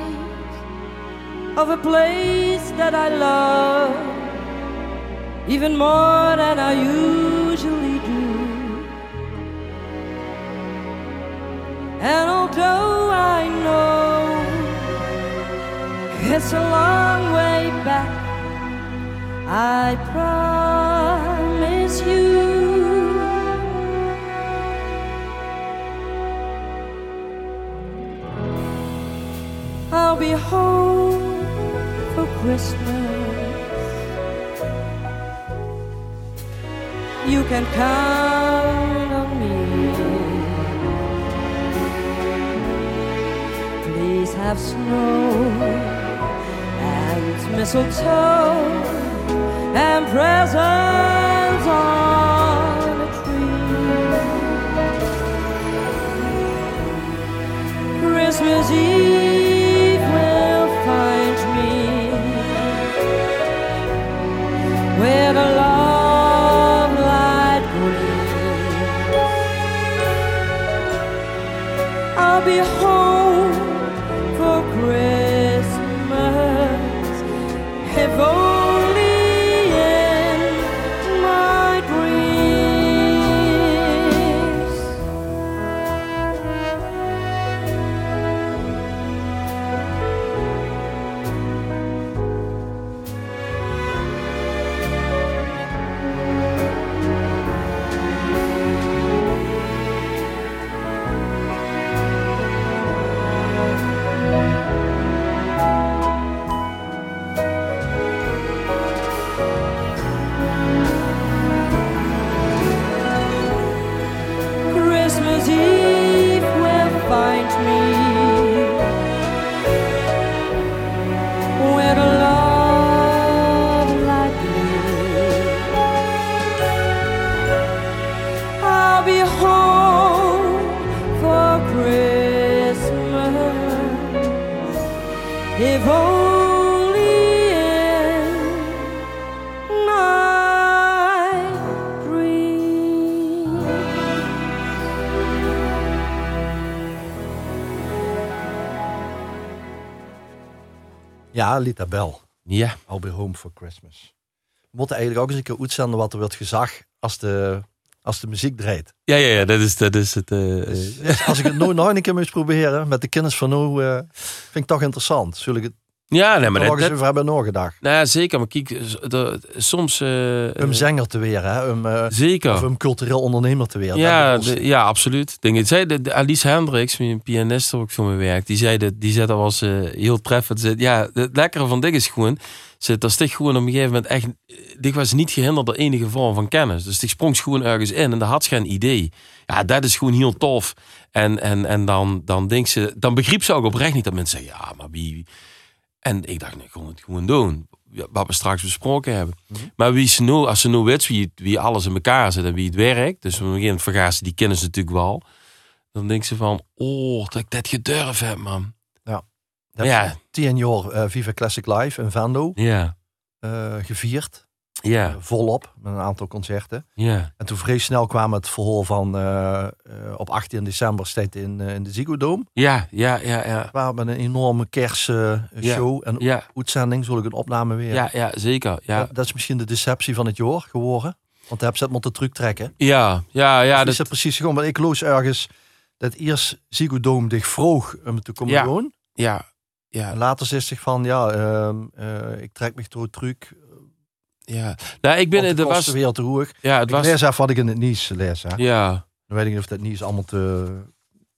of a place that I love even more than I usually do. And although I know it's a long way back, I promise I'll be home for Christmas. You can count on me. Please have snow and mistletoe and presents on a tree. Christmas Eve be home Ja, Lita Bell. Ja, I'll be home for Christmas. We moeten eigenlijk ook eens een keer uitzenden wat er wordt gezag als de, als de muziek draait. ja, ja, ja dat, is, dat is het. eh, Dus als ik het nooit nog een keer moet proberen met de kennis van nu, eh, vind ik toch interessant. Zul ik het ja, nee, maar nog dat, eens dat, over hebben nagedacht. nou, ja, zeker. Maar kijk, de- soms. Om eh, zanger te weer, hè? Eh, zeker. of om cultureel ondernemer te weer. Ja, de- ik. ja, absoluut. Ik Denk, het zei de, de Alice Hendricks, een pianist waar ik voor me werk, die zei dat, die zei dat was eh, heel treffend. Zei, ja, het lekkere van dit is gewoon, ze, dat sticht gewoon op een gegeven moment echt, dit was niet gehinderd door enige vorm van kennis. Dus die sprong gewoon ergens in en dat had geen idee. Ja, dat is gewoon heel tof. En, en, en dan, dan denk ze, dan begreep ze ook oprecht niet dat mensen zeggen, ja, maar wie... En ik dacht, nee, ik kon het gewoon doen. Ja, Wat we straks besproken hebben. Maar wie ze nou, als ze nou weet wie, wie alles in elkaar zit en wie het werkt. Dus gegeven moment vergaat ze, die kennen ze natuurlijk wel. Dan denkt ze van, oh, dat ik dat gedurfd heb, man. Dat Ja. Tien jaar eh, Viva Classic Live in Vando Ja, eh, gevierd. Ja, volop, met een aantal concerten. ja. En toen vrij snel kwam het verhoor van eh, eh, op 18 december staat in, eh, in de Ziggo Dome. Ja, ja, ja, ja. Waar met een enorme kerstshow en Ja, uitzending, zal ik een opname weer. ja, ja zeker. Ja, Dat, dat is misschien de deceptie van het jaar geworden. Want daar heb ze het moeten truc trekken. ja, ja, ja. Ja, Dat, is het precies gewoon. Want ik loos ergens dat eerst Ziggo Dome dich vroeg om te komen Ja. doen. ja, En ja, later zegt zich van, ja, ehm, eh, ik trek me door het truc. Ja. Nou, ik ben, er was, weer te roer. ja, het Ik was, even wat ik in het nieuws lees. Hè. ja. Dan weet ik niet of dat nieuws allemaal te,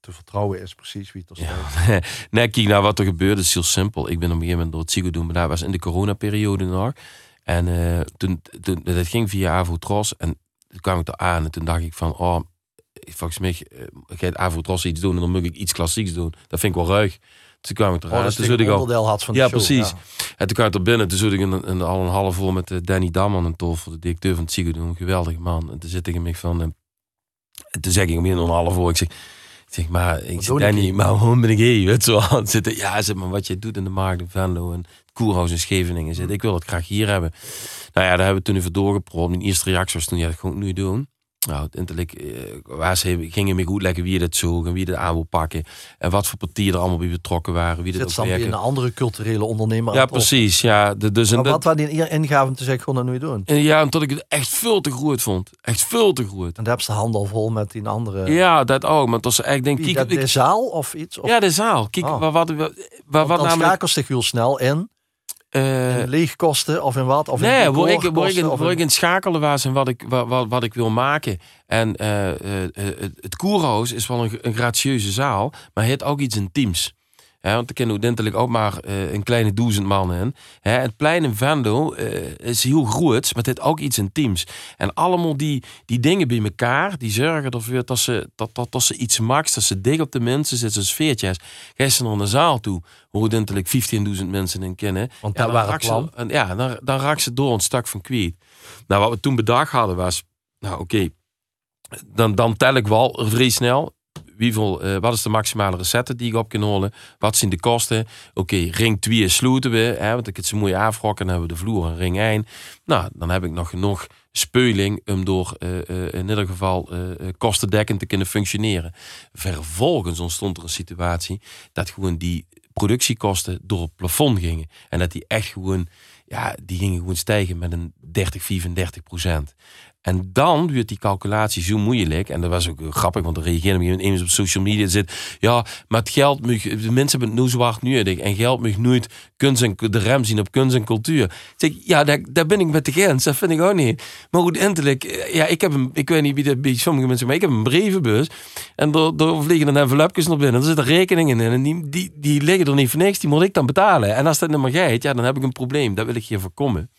te vertrouwen is, precies wie het er Ja. <laughs> nee, kijk, nou wat er gebeurde is heel simpel. Ik ben op een gegeven moment door het Ziggo doen, maar dat was in de coronaperiode nog. En eh, toen, toen, dat ging via Avotros en toen kwam ik er aan en toen dacht ik van, oh, volgens mij eh, gaat Avotros iets doen en dan moet ik iets klassieks doen. Dat vind ik wel ruig. Toen kwam ik Oh, en is toen een ik onderdeel had van de Ja, show. precies. Ja. en toen kwam ik er binnen. Toen zat ik in, in, al een half vol met eh, Danny Damman en Tof, de directeur van het Ziggo doen. Een geweldige man. En toen zit ik in mij van, eh, en toen zeg ik hem in een half voor. Ik zeg, ik zeg maar, ik zeg, Danny, maar waarom ben ik hier? Weet. Het <laughs> Zitten, ja, zeg maar, wat jij doet in de markt in Venlo en het Koerhuis in Scheveningen. Zit, ik wil het graag hier hebben. Nou ja, daar hebben we toen even doorgeprobeerd. Mijn eerste reactie was toen, ja, dat ga ik nu doen. Nou, uiteindelijk eh, waar ze gingen me goed leggen wie dat zoog en wie dat aan wil pakken. En wat voor partijen er allemaal bij betrokken waren. Wie dat dan weer een andere culturele ondernemer. Ja, precies. Ja, de, dus en Maar dat, wat waren die ingaven te zeggen, gewoon dat nu doen? en ja, omdat ik het echt veel te groot vond. Echt veel te groot. En daar hebben ze de hand al vol met die andere. Ja, dat ook. Maar dat is echt denk Wie, ik. dat ik- de zaal of iets? Of, ja, de zaal. Kijk, Oh. wat, Want wat dan namelijk. schakelt zich heel snel in. Eh, in leegkosten of in wat? Of in nee, waar ik, waar, ik, in- of waar in- ik in het schakelen was en wat ik, wat, wat, wat ik wil maken. En eh, eh, het- het Koerhuis is wel een, een gratieuze zaal, maar het heeft ook iets intiems. Hè, want er kennen uiteindelijk ook maar eh, een kleine duizend man in. Hè, het plein in Venlo eh, is heel groot, maar het heeft ook iets intiems. En allemaal die, die dingen bij elkaar, die zorgen ervoor dat ze, dat, dat, dat ze iets maakt, dat ze dik op de mensen zitten, zo'n sfeertjes. Ga ze naar de zaal toe, waar uiteindelijk 15.000 mensen in kennen. Want dan waren ze- plan. en ja, dan, dan raak ze door een van kwijt. Nou, wat we toen bedacht hadden was, nou oké, dan, dan tel ik wel vrij snel. Wie veel, eh, wat is de maximale recette die ik op kan halen? Wat zijn de kosten? Oké, ring 2 sluiten we. Hè, want ik het zo mooi afrokken. Dan hebben we de vloer en ring 1. Nou, dan heb ik nog genoeg speuling om door eh, eh, in ieder geval kostendekkend te kunnen functioneren. Vervolgens ontstond er een situatie dat gewoon die productiekosten door het plafond gingen. En dat die echt gewoon, ja, die gingen gewoon stijgen met een 30, 34 procent. En dan werd die calculatie zo moeilijk. En dat was ook grappig, want er reageerde iemand eens op social media. Zit, ja, maar het geld, mag, de mensen hebben het nu zwart nodig. En geld mag nooit kunst en, de rem zien op kunst en cultuur. Ik zeg, ja, daar, daar ben ik met de grens. Dat vind ik ook niet. Maar goed, eindelijk, ja, ik heb een, ik weet niet wie dat bij sommige mensen, maar ik heb een brievenbus. En door, door vliegen dan envelopjes naar binnen. Er zitten rekeningen in. En die, die, die liggen er niet voor niks. Die moet ik dan betalen. En als dat niet meer gaat, ja, dan heb ik een probleem. Dat wil ik hier voorkomen.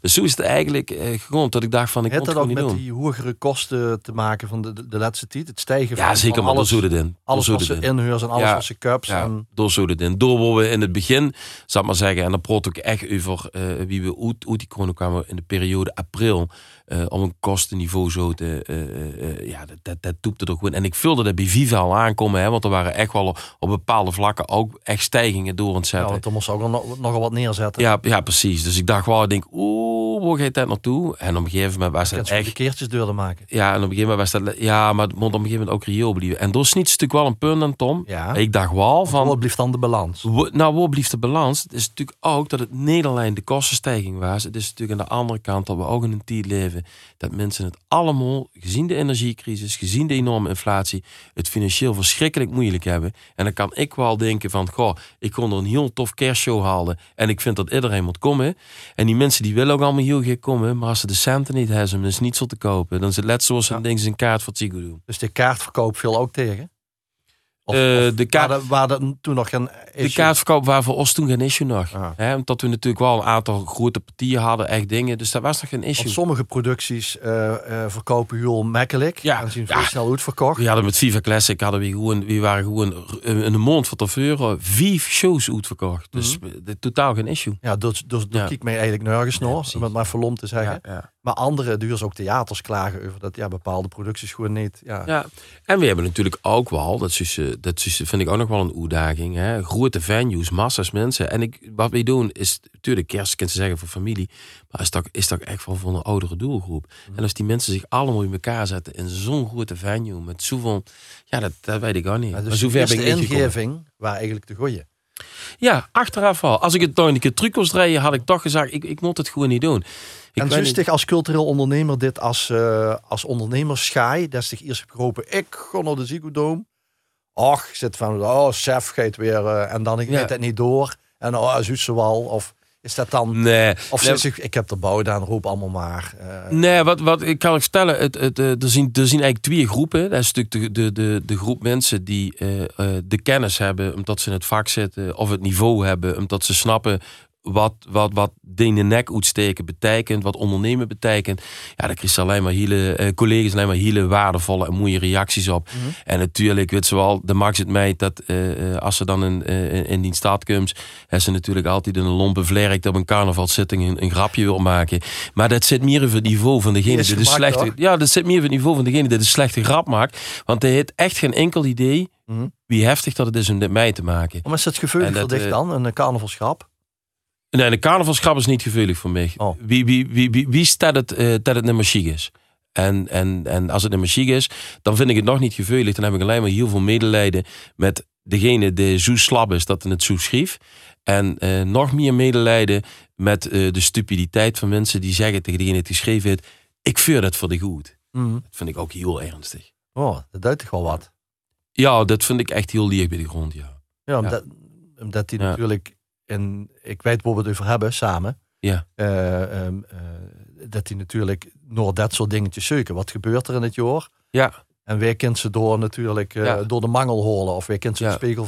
Dus zo is het eigenlijk eh, gewoon dat ik dacht van, ik Ook niet met doen. die hogere kosten te maken van de, de, de laatste tijd? Het stijgen Ja, van, zeker, van maar alles, door in. alles door wat ze inhuurs en alles Ja. wat ze cups. Ja, En, door erin. Door waar we in het begin, zal ik maar zeggen, en dan praat ik echt over eh, wie we uit, uit die corona kwamen in de periode april, eh, om een kostenniveau zo te, eh, eh, ja, dat, dat, dat toepte er gewoon. En ik vulde dat bij Viva al aankomen, hè, want er waren echt wel op bepaalde vlakken ook echt stijgingen door het ja, zetten. want dan moest ook nog, nogal wat neerzetten. Ja, ja, precies. Dus ik dacht wel, ik denk, oeh, waar gaat dat naartoe? En op een gegeven moment was de echt... keertjes duurder maken. Ja, en op een gegeven moment was dat... Ja, maar het moet op een gegeven moment ook reëel blijven. En daar sniet natuurlijk wel een punt aan, Tom. Ja. Ik dacht wel van... Wat blijft dan de balans? Nou, waar blijft de balans? Het is natuurlijk ook dat het Nederland de kostenstijging was. Het is natuurlijk aan de andere kant dat we ook in een tijd leven dat mensen het allemaal, gezien de energiecrisis, gezien de enorme inflatie, het financieel verschrikkelijk moeilijk hebben. En dan kan ik wel denken van, goh, ik kon er een heel tof kerstshow halen en ik vind dat iedereen moet komen. En die mensen die willen ook allemaal heel graag komen, maar als ze de centen niet hebben om dus niet zo te kopen, dan is het net zoals Ja. denken ze een kaart voor het Ziggo doen. Dus de kaartverkoop viel ook tegen? Of, Eh, of de kaart- waar, de- waar de- toen nog geen De kaartverkoop waren voor ons toen geen issue nog. Ah. Hè, omdat we natuurlijk wel een aantal grote partieën hadden, echt dingen. Dus dat was nog geen issue. Want sommige producties eh, eh, verkopen heel makkelijk. Ja, En zien ja. veel snel uitverkocht. We hadden met Viva Classic hadden we gewoon, we waren gewoon in een maand van tevoren vijf shows uitverkocht. Dus de, totaal geen issue. Ja, dus, dus daar Ja. kijk mij eigenlijk nergens precies. om het maar verlom te zeggen. ja. Maar andere duurs ook theaters klagen over dat ja, bepaalde producties gewoon niet. Ja. Ja, en we hebben natuurlijk ook wel, dat, is, eh, dat is, vind ik ook nog wel een uitdaging, hè? grote venues, massa's mensen. En ik, wat wij doen is, natuurlijk kerst, kan ze zeggen voor familie, maar is dat, is dat echt wel voor een oudere doelgroep. En als die mensen zich allemaal in elkaar zetten in zo'n grote venue, met zoveel, ja, dat, dat weet ik ook niet. Ja, maar dus zover de niet gekomen. ingeving waar eigenlijk de goeie. Ja, achteraf wel. Als ik het nog een keer terug was draaien, had ik toch gezegd, ik, ik moet het gewoon niet doen. Ik en weet niet- als cultureel ondernemer dit als, eh als ondernemer schaai, dat zich eerst geroepen, ik ga naar de Dome. Och, zit van, oh, chef gaat weer, eh, en dan ik Ja. weet het niet door. En oh, Zuidse wal, of is dat dan, Nee. of Nee, ze zich, ik heb de bouw gedaan, roep allemaal maar. eh, Nee, wat, wat ik kan ik vertellen, het, het, er, zien, er zien eigenlijk twee groepen. Dat is natuurlijk de, de, de, de groep mensen die de kennis hebben, omdat ze in het vak zitten, of het niveau hebben, omdat ze snappen wat, wat, wat de nek uitsteken betekent, wat ondernemen betekent. Ja, daar krijg je alleen maar hele eh, collega's alleen maar hele waardevolle en mooie reacties op. En natuurlijk, weet ze wel, de max het mij dat eh, eh, als ze dan in, in- in die stad komt, ze natuurlijk altijd een lompe vlerk op een carnavalzitting een, een grapje wil maken. Maar dat zit meer over het niveau van degene Die de slechte. hoor. Ja, dat zit meer over het niveau van degene die de slechte grap maakt. Want hij heeft echt geen enkel idee Mhm. wie heftig dat het is om dit mee te maken. Maar is het gevoelig En dat, dicht dan, een carnavalschap? Nee, de carnavalsgrap is niet gevoelig voor mij. Oh. Wie, wie, wie, wie, wie staat het eh, dat het een machine is? En, en, en als het een machine is, dan vind ik het nog niet gevoelig. Dan heb ik alleen maar heel veel medelijden met degene die zo slap is dat hij het zo schreef. En eh, nog meer medelijden met eh, de stupiditeit van mensen die zeggen tegen degene die het geschreven heeft: Ik vuur dat voor de goed. Mhm. Dat vind ik ook heel ernstig. Oh, dat duidt toch wel wat. Ja, dat vind ik echt heel lief bij de grond, ja. Ja, omdat, omdat die Ja. natuurlijk, en ik weet waar we het over hebben samen, Ja. eh, ehm, eh, dat die natuurlijk door dat soort dingetjes zoeken. Wat gebeurt er in het jaar? Ja, En wij kunnen ze door natuurlijk eh, Ja. door de mangel holen of wij kunnen ze Ja. de spiegel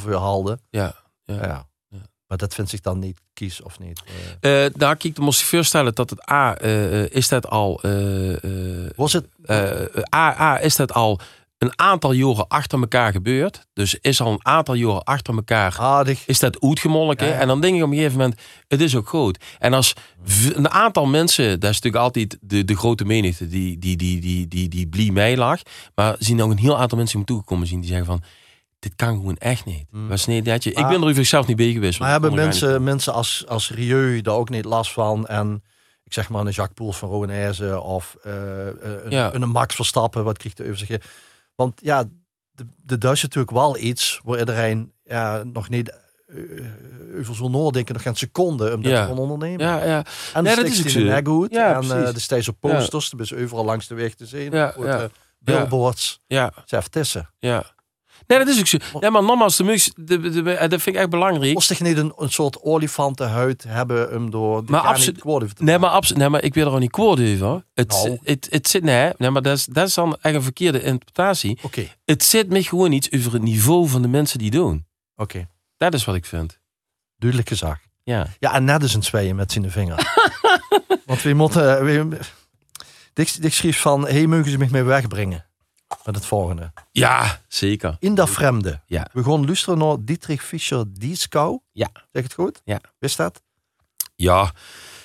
ja. ja. Ja. Maar dat vindt zich dan niet kies of niet. Eh, nou, kijk, dan moest ik voorstellen dat het A, is dat al, Was het? A, A, is dat al een aantal jaren achter elkaar gebeurd. Dus is al een aantal jaren achter elkaar, aardig? is dat uitgemolken. Ja, ja. En dan denk ik op een gegeven moment, het is ook goed. En als een aantal mensen, dat is natuurlijk altijd de, de grote menigte die, die, die, die, die, die blie mij lag. Maar zien ook een heel aantal mensen die me toegekomen zien die zeggen van, dit kan gewoon echt niet. Mm. Was niet dat je, ik ben er overigens zelf niet bij geweest. Maar hebben mensen, mensen als, als Rieu daar ook niet last van? En ik zeg maar een Jacques Poels van Rowenezen of eh, eh, een, Ja. een Max Verstappen, wat krijgt de over zich? Want ja, de, de Duits is natuurlijk wel iets waar iedereen ja, nog niet eh, over zo'n nadenken, nog geen seconde, omdat Ja. je gewoon ondernemen. Ja, ja. En Nee, de dat is in zo. de goed. Ja, en eh precies. de steeds op posters, er is overal langs de weg te zien. Ja, ja. Billboards, ja. zelf tussen. Ja. Nee, dat is ook zo. Nee, maar nogmaals, de mux, de, de, de- dat vind ik echt belangrijk. Moest niet een, een soort olifantenhuid hebben om door die Maar gaan absolu- niet kwaad over te Nee, maar, absoluut, nee, maar ik wil er ook niet kwoord over. Het, Nou. het, het zit, nee, nee, maar dat is, dat is dan echt een verkeerde interpretatie. Oké, Het zit me gewoon iets over het niveau van de mensen die doen. oké. Dat is wat ik vind. Duidelijk gezegd. Ja. Ja, en net is een tweeën met zijn vinger. <laughs> Want we moeten... We, Dick, Dick schreef van, hey, mogen ze mij mee wegbrengen? Met het volgende. Ja, zeker. In dat vreemde. Ja. We gaan luisteren naar Dietrich Fischer-Dieskau. Ja. Zeg het goed? Ja. Wist dat? Ja,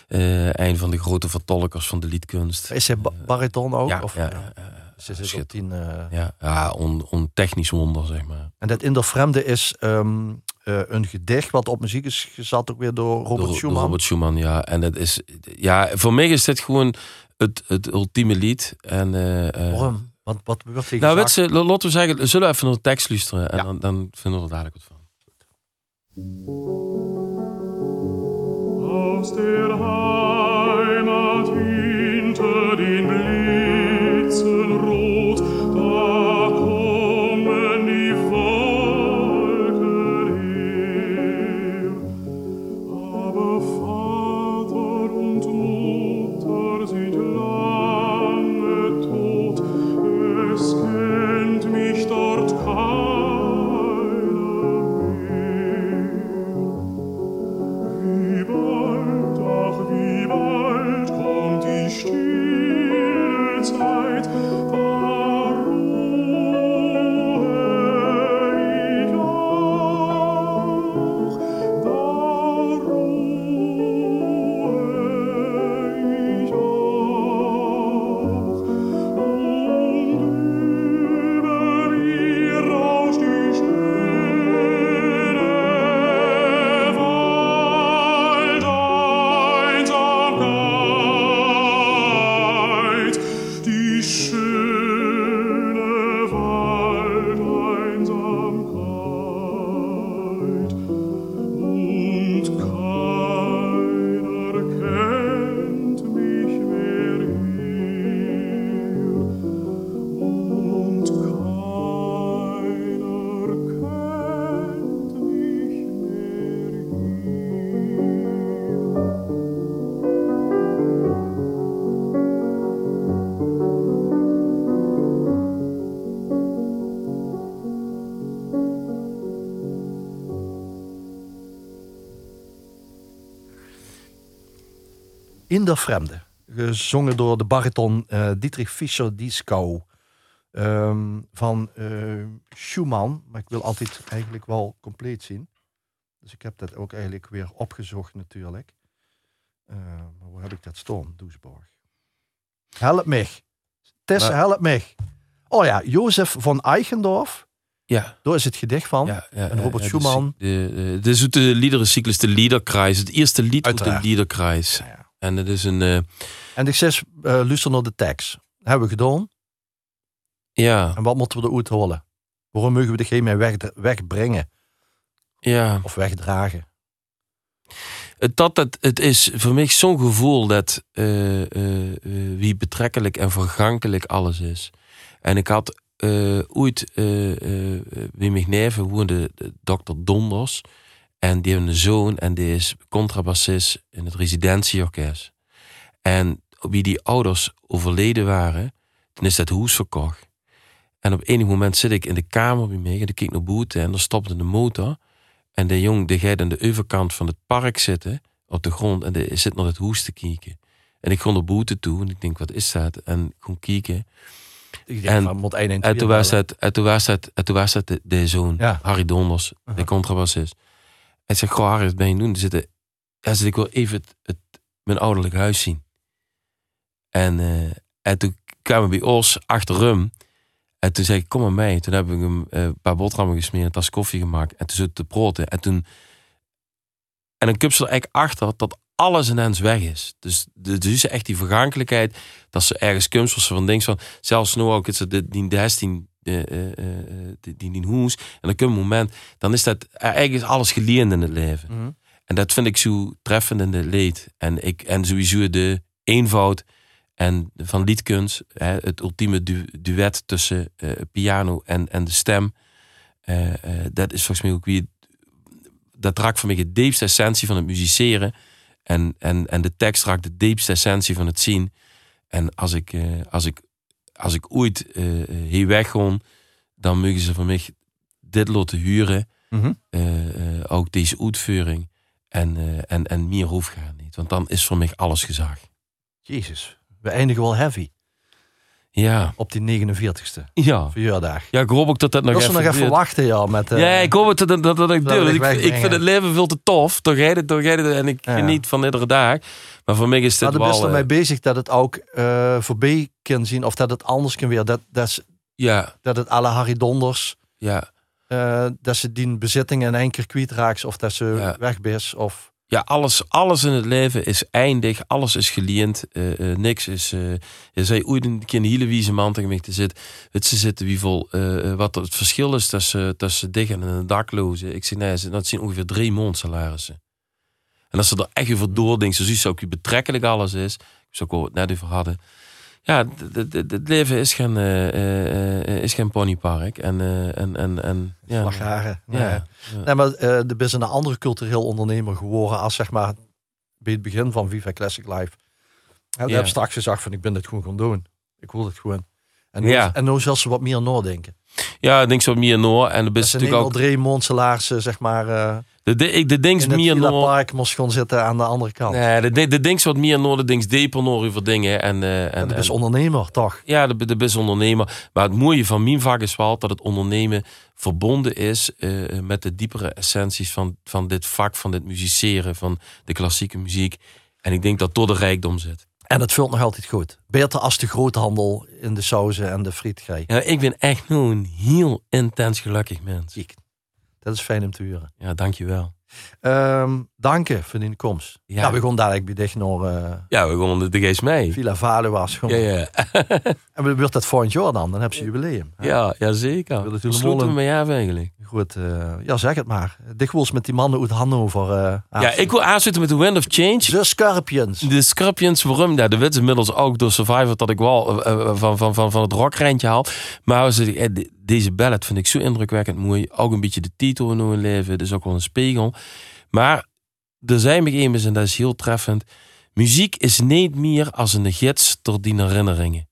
eh, een van de grote vertolkers van de liedkunst. Is hij ba- bariton ook? ja, of, ja, ja. ja, Ze zit tien, eh, ja, ja on, on technisch wonder, zeg maar. En dat In der Vreemde is ehm, eh, een gedicht wat op muziek is gezet, ook weer door Robert Door- door Schumann. Robert Schumann, ja. En dat is, ja, voor mij is dit gewoon het, het ultieme lied. En, eh, Waarom? Wat, wat wordt hier nou, weet je, laten we zeggen, zullen we even naar de tekst luisteren en Ja. dan, dan vinden we er dadelijk wat van. Aus In der Vreemde. Gezongen door de bariton eh, Dietrich Fischer-Dieskau. Ehm, van eh, Schumann. Maar ik wil altijd eigenlijk wel compleet zien. Dus ik heb dat ook eigenlijk weer opgezocht natuurlijk. Maar waar heb ik dat staan? Doesborg. Help mij. Tess, Maar- help mij. Oh ja, Jozef van Eichendorff. Ja, Daar is het gedicht van. ja, ja en Robert Schumann. De, de, de zoete liederencyclus, de Liederkreis. Het eerste lied uit de. Liederkreis. En het is een, eh, En ik zeg, eh luister naar de tekst. Hebben we gedaan. ja, En wat moeten we eruit halen? Waarom mogen we degene weg, wegbrengen ja. of wegdragen? Het, dat, het, het is voor mij zo'n gevoel dat eh, wie betrekkelijk en vergankelijk alles is. En ik had ooit wie mij neven woonde de dokter Donders. En die heeft een zoon en die is contrabassist in het residentieorkest. En wie die ouders overleden waren, toen is dat huis verkocht. En op enig moment zit ik in de kamer bij mij en ik kijk naar buiten en er stopte de motor. En de jong die gaat aan de overkant van het park zitten, op de grond, en die zit naar het hoes te kijken. En ik ga naar buiten toe en ik denk, wat is dat? En ik ga kijken. Ik denk En- moet en En toen was en toen was het, en toen was het de, de zoon, Ja. Harry Donders, de contrabassist. En ik zeg, goh Harry, wat ben je doen? Er zitten, ja, zit ik wil even het, mijn ouderlijk huis zien. En, eh, en toen kwamen we bij Os achter. En toen zei ik, kom maar mee. Toen heb ik hem eh, een paar boterhammen gesmeerd, een tas koffie gemaakt. En toen zat te proten. En toen... En dan komt ze er achter dat alles ineens weg is. Dus, de- dus is echt die vergankelijkheid. Dat ze ergens kunst van ding van... Zelfs nu ook, het de- die 16... eh, eh, eh, die, die, die hoes. En dan komt een moment, dan is dat eigenlijk is alles geleend in het leven. Mhm. En dat vind ik zo treffend in de leed. En, ik, en sowieso de eenvoud en van liedkunst. Hè, het ultieme du- duet tussen piano en, en de stem. Dat is volgens mij ook wie... Dat raakt voor mij de diepste essentie van het musiceren. En, en, en de tekst raakt de diepste essentie van het zien. En als ik, als ik, als ik ooit eh, hier wegga, dan mogen ze van mij dit laten huren. Mhm. Eh, eh, ook deze uitvoering. En, en, en meer hoeft gaan niet. Want dan is voor mij alles gezag. Jezus, we eindigen wel heavy. Ja. op die 49ste Ja. verjaardag. Ja, ik hoop ook dat dat nog Dat even nog even duurt. wachten, ja. Met, eh, ja, ik hoop dat dat, dat, dat ik dat ik vind het leven veel te tof. Toch rijden, toch rijden en ik Ja. geniet van iedere dag. Maar voor mij is dit Maar de wel... eh, bezig dat het ook eh, voorbij kan zien. Of dat het anders kan weer. Dat, dat, is- ja, dat het alle Harry Donders. ja. eh, dat ze die bezitting in één keer kwijtraakt. Of dat ze Ja. weg is. Of Ja, alles, alles in het leven is eindig. Alles is geleend. eh, eh, niks is... eh je zei ooit een keer hele wieze man tegen mij te zitten. Het ze zitten wie vol... wat het verschil is tussen, tussen dik en een dakloze. Ik zeg, nee, dat zijn ongeveer drie maandsalarissen. En als ze er echt over doordenkt, zo zie je ook hoe betrekkelijk alles is. Zoals we het net over hadden. Ja, het leven is geen, eh, eh, eh, is geen ponypark. En, en, en, en ja, ja, Nee. ja. Nee, maar de is een andere cultureel ondernemer geworden. Als zeg maar bij het begin van Viva Classic Live. En Ja. heb straks gezegd van ik ben dit gewoon gaan doen. Ik wil het gewoon. En nu, Ja. en nu zal ze wat meer nadenken. ja, ik denk zo meer Noor. En de is natuurlijk ook... drie mondselaarsen zeg maar De, de, ik- de dings in het meer Noor... Park moest gaan zitten aan de andere kant. Nee, de, de, de dings wat meer Noor, de dings dieper Noor over dingen. En, eh, en, is en- ondernemer toch? Ja, de, de best ondernemer. Maar het mooie van mijn vak is wel dat het ondernemen verbonden is eh, met de diepere essenties van, van dit vak, van dit musiceren, van de klassieke muziek. En ik denk dat door de rijkdom zit. En het vult nog altijd goed. Beter als de groothandel in de sauzen en de frietgrij. Ja, ik ben echt nu een heel intens gelukkig mens. Ziek. Dat is fijn om te horen. Ja, dankjewel. Ehm dank je voor die komst. Ja. Ja, we gaan dadelijk bij dich naar eh, Ja, we gaan de, geest mee. Villa Valuas. Ja, ja. <laughs> En we wordt dat volgend jaar dan? Dan heb je jubileum. Ja, ja zeker. Helemaal sloten we mee af eigenlijk? Goed, eh, ja zeg het maar. Dikwijls met die mannen uit Hannover. eh Ja, ik wil aansluiten met de Wind of Change. De Scorpions. De Scorpions, waarom? Ja, de wet is inmiddels ook door Survivor dat ik wel eh, van, van, van, van het rockrijntje haal. Maar deze ballad vind ik zo indrukwekkend mooi. Ook een beetje de titel in hun leven. Het is ook wel een spiegel. Maar er zijn me eens, en dat is heel treffend. Muziek is niet meer als een gids door die herinneringen.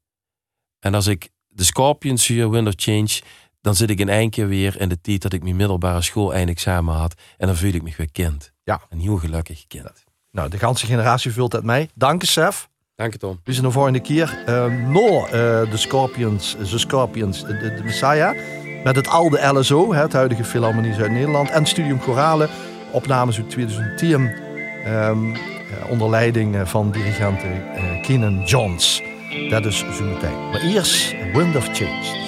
En als ik de Scorpions hier, Wind of Change, dan zit ik in één keer weer in de tijd dat ik mijn middelbare school eindexamen had. En dan voel ik me weer kind. Ja. Een heel gelukkig kind. Nou, de ganse generatie vult het mee. Dank je, Sef. Dank je, Tom. We zien de volgende keer. Uh, no, eh, de Scorpions, de Scorpions, de, de Messiah. Met het oude LSO, hè, het huidige Philharmonie Zuid-Nederland. En Studium Chorale. Opnames uit 2010. ehm, eh, onder leiding eh, van dirigent eh Keenan Johns. Dat is zo meteen. Maar eerst Wind of Change.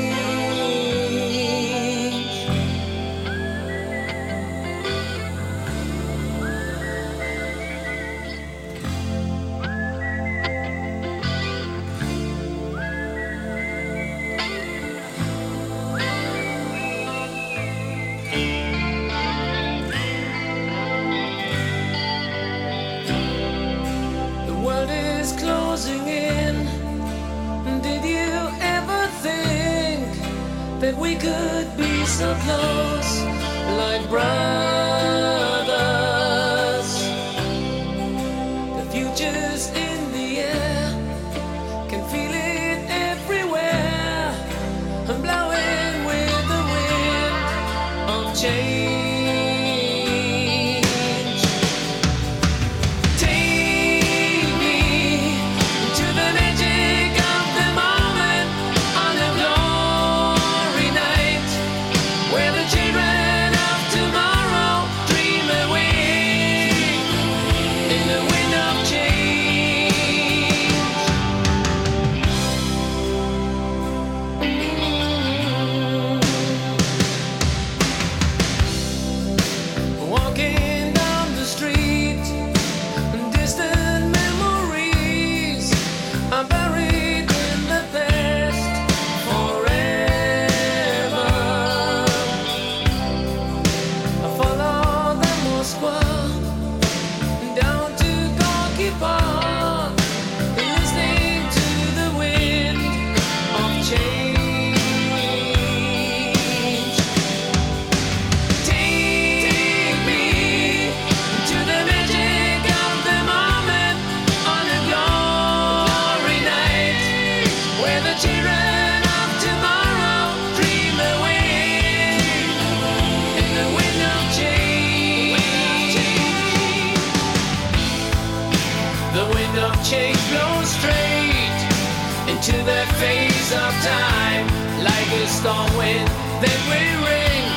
That we could be so close, like brothers? into the face of time. Like a storm wind that will ring.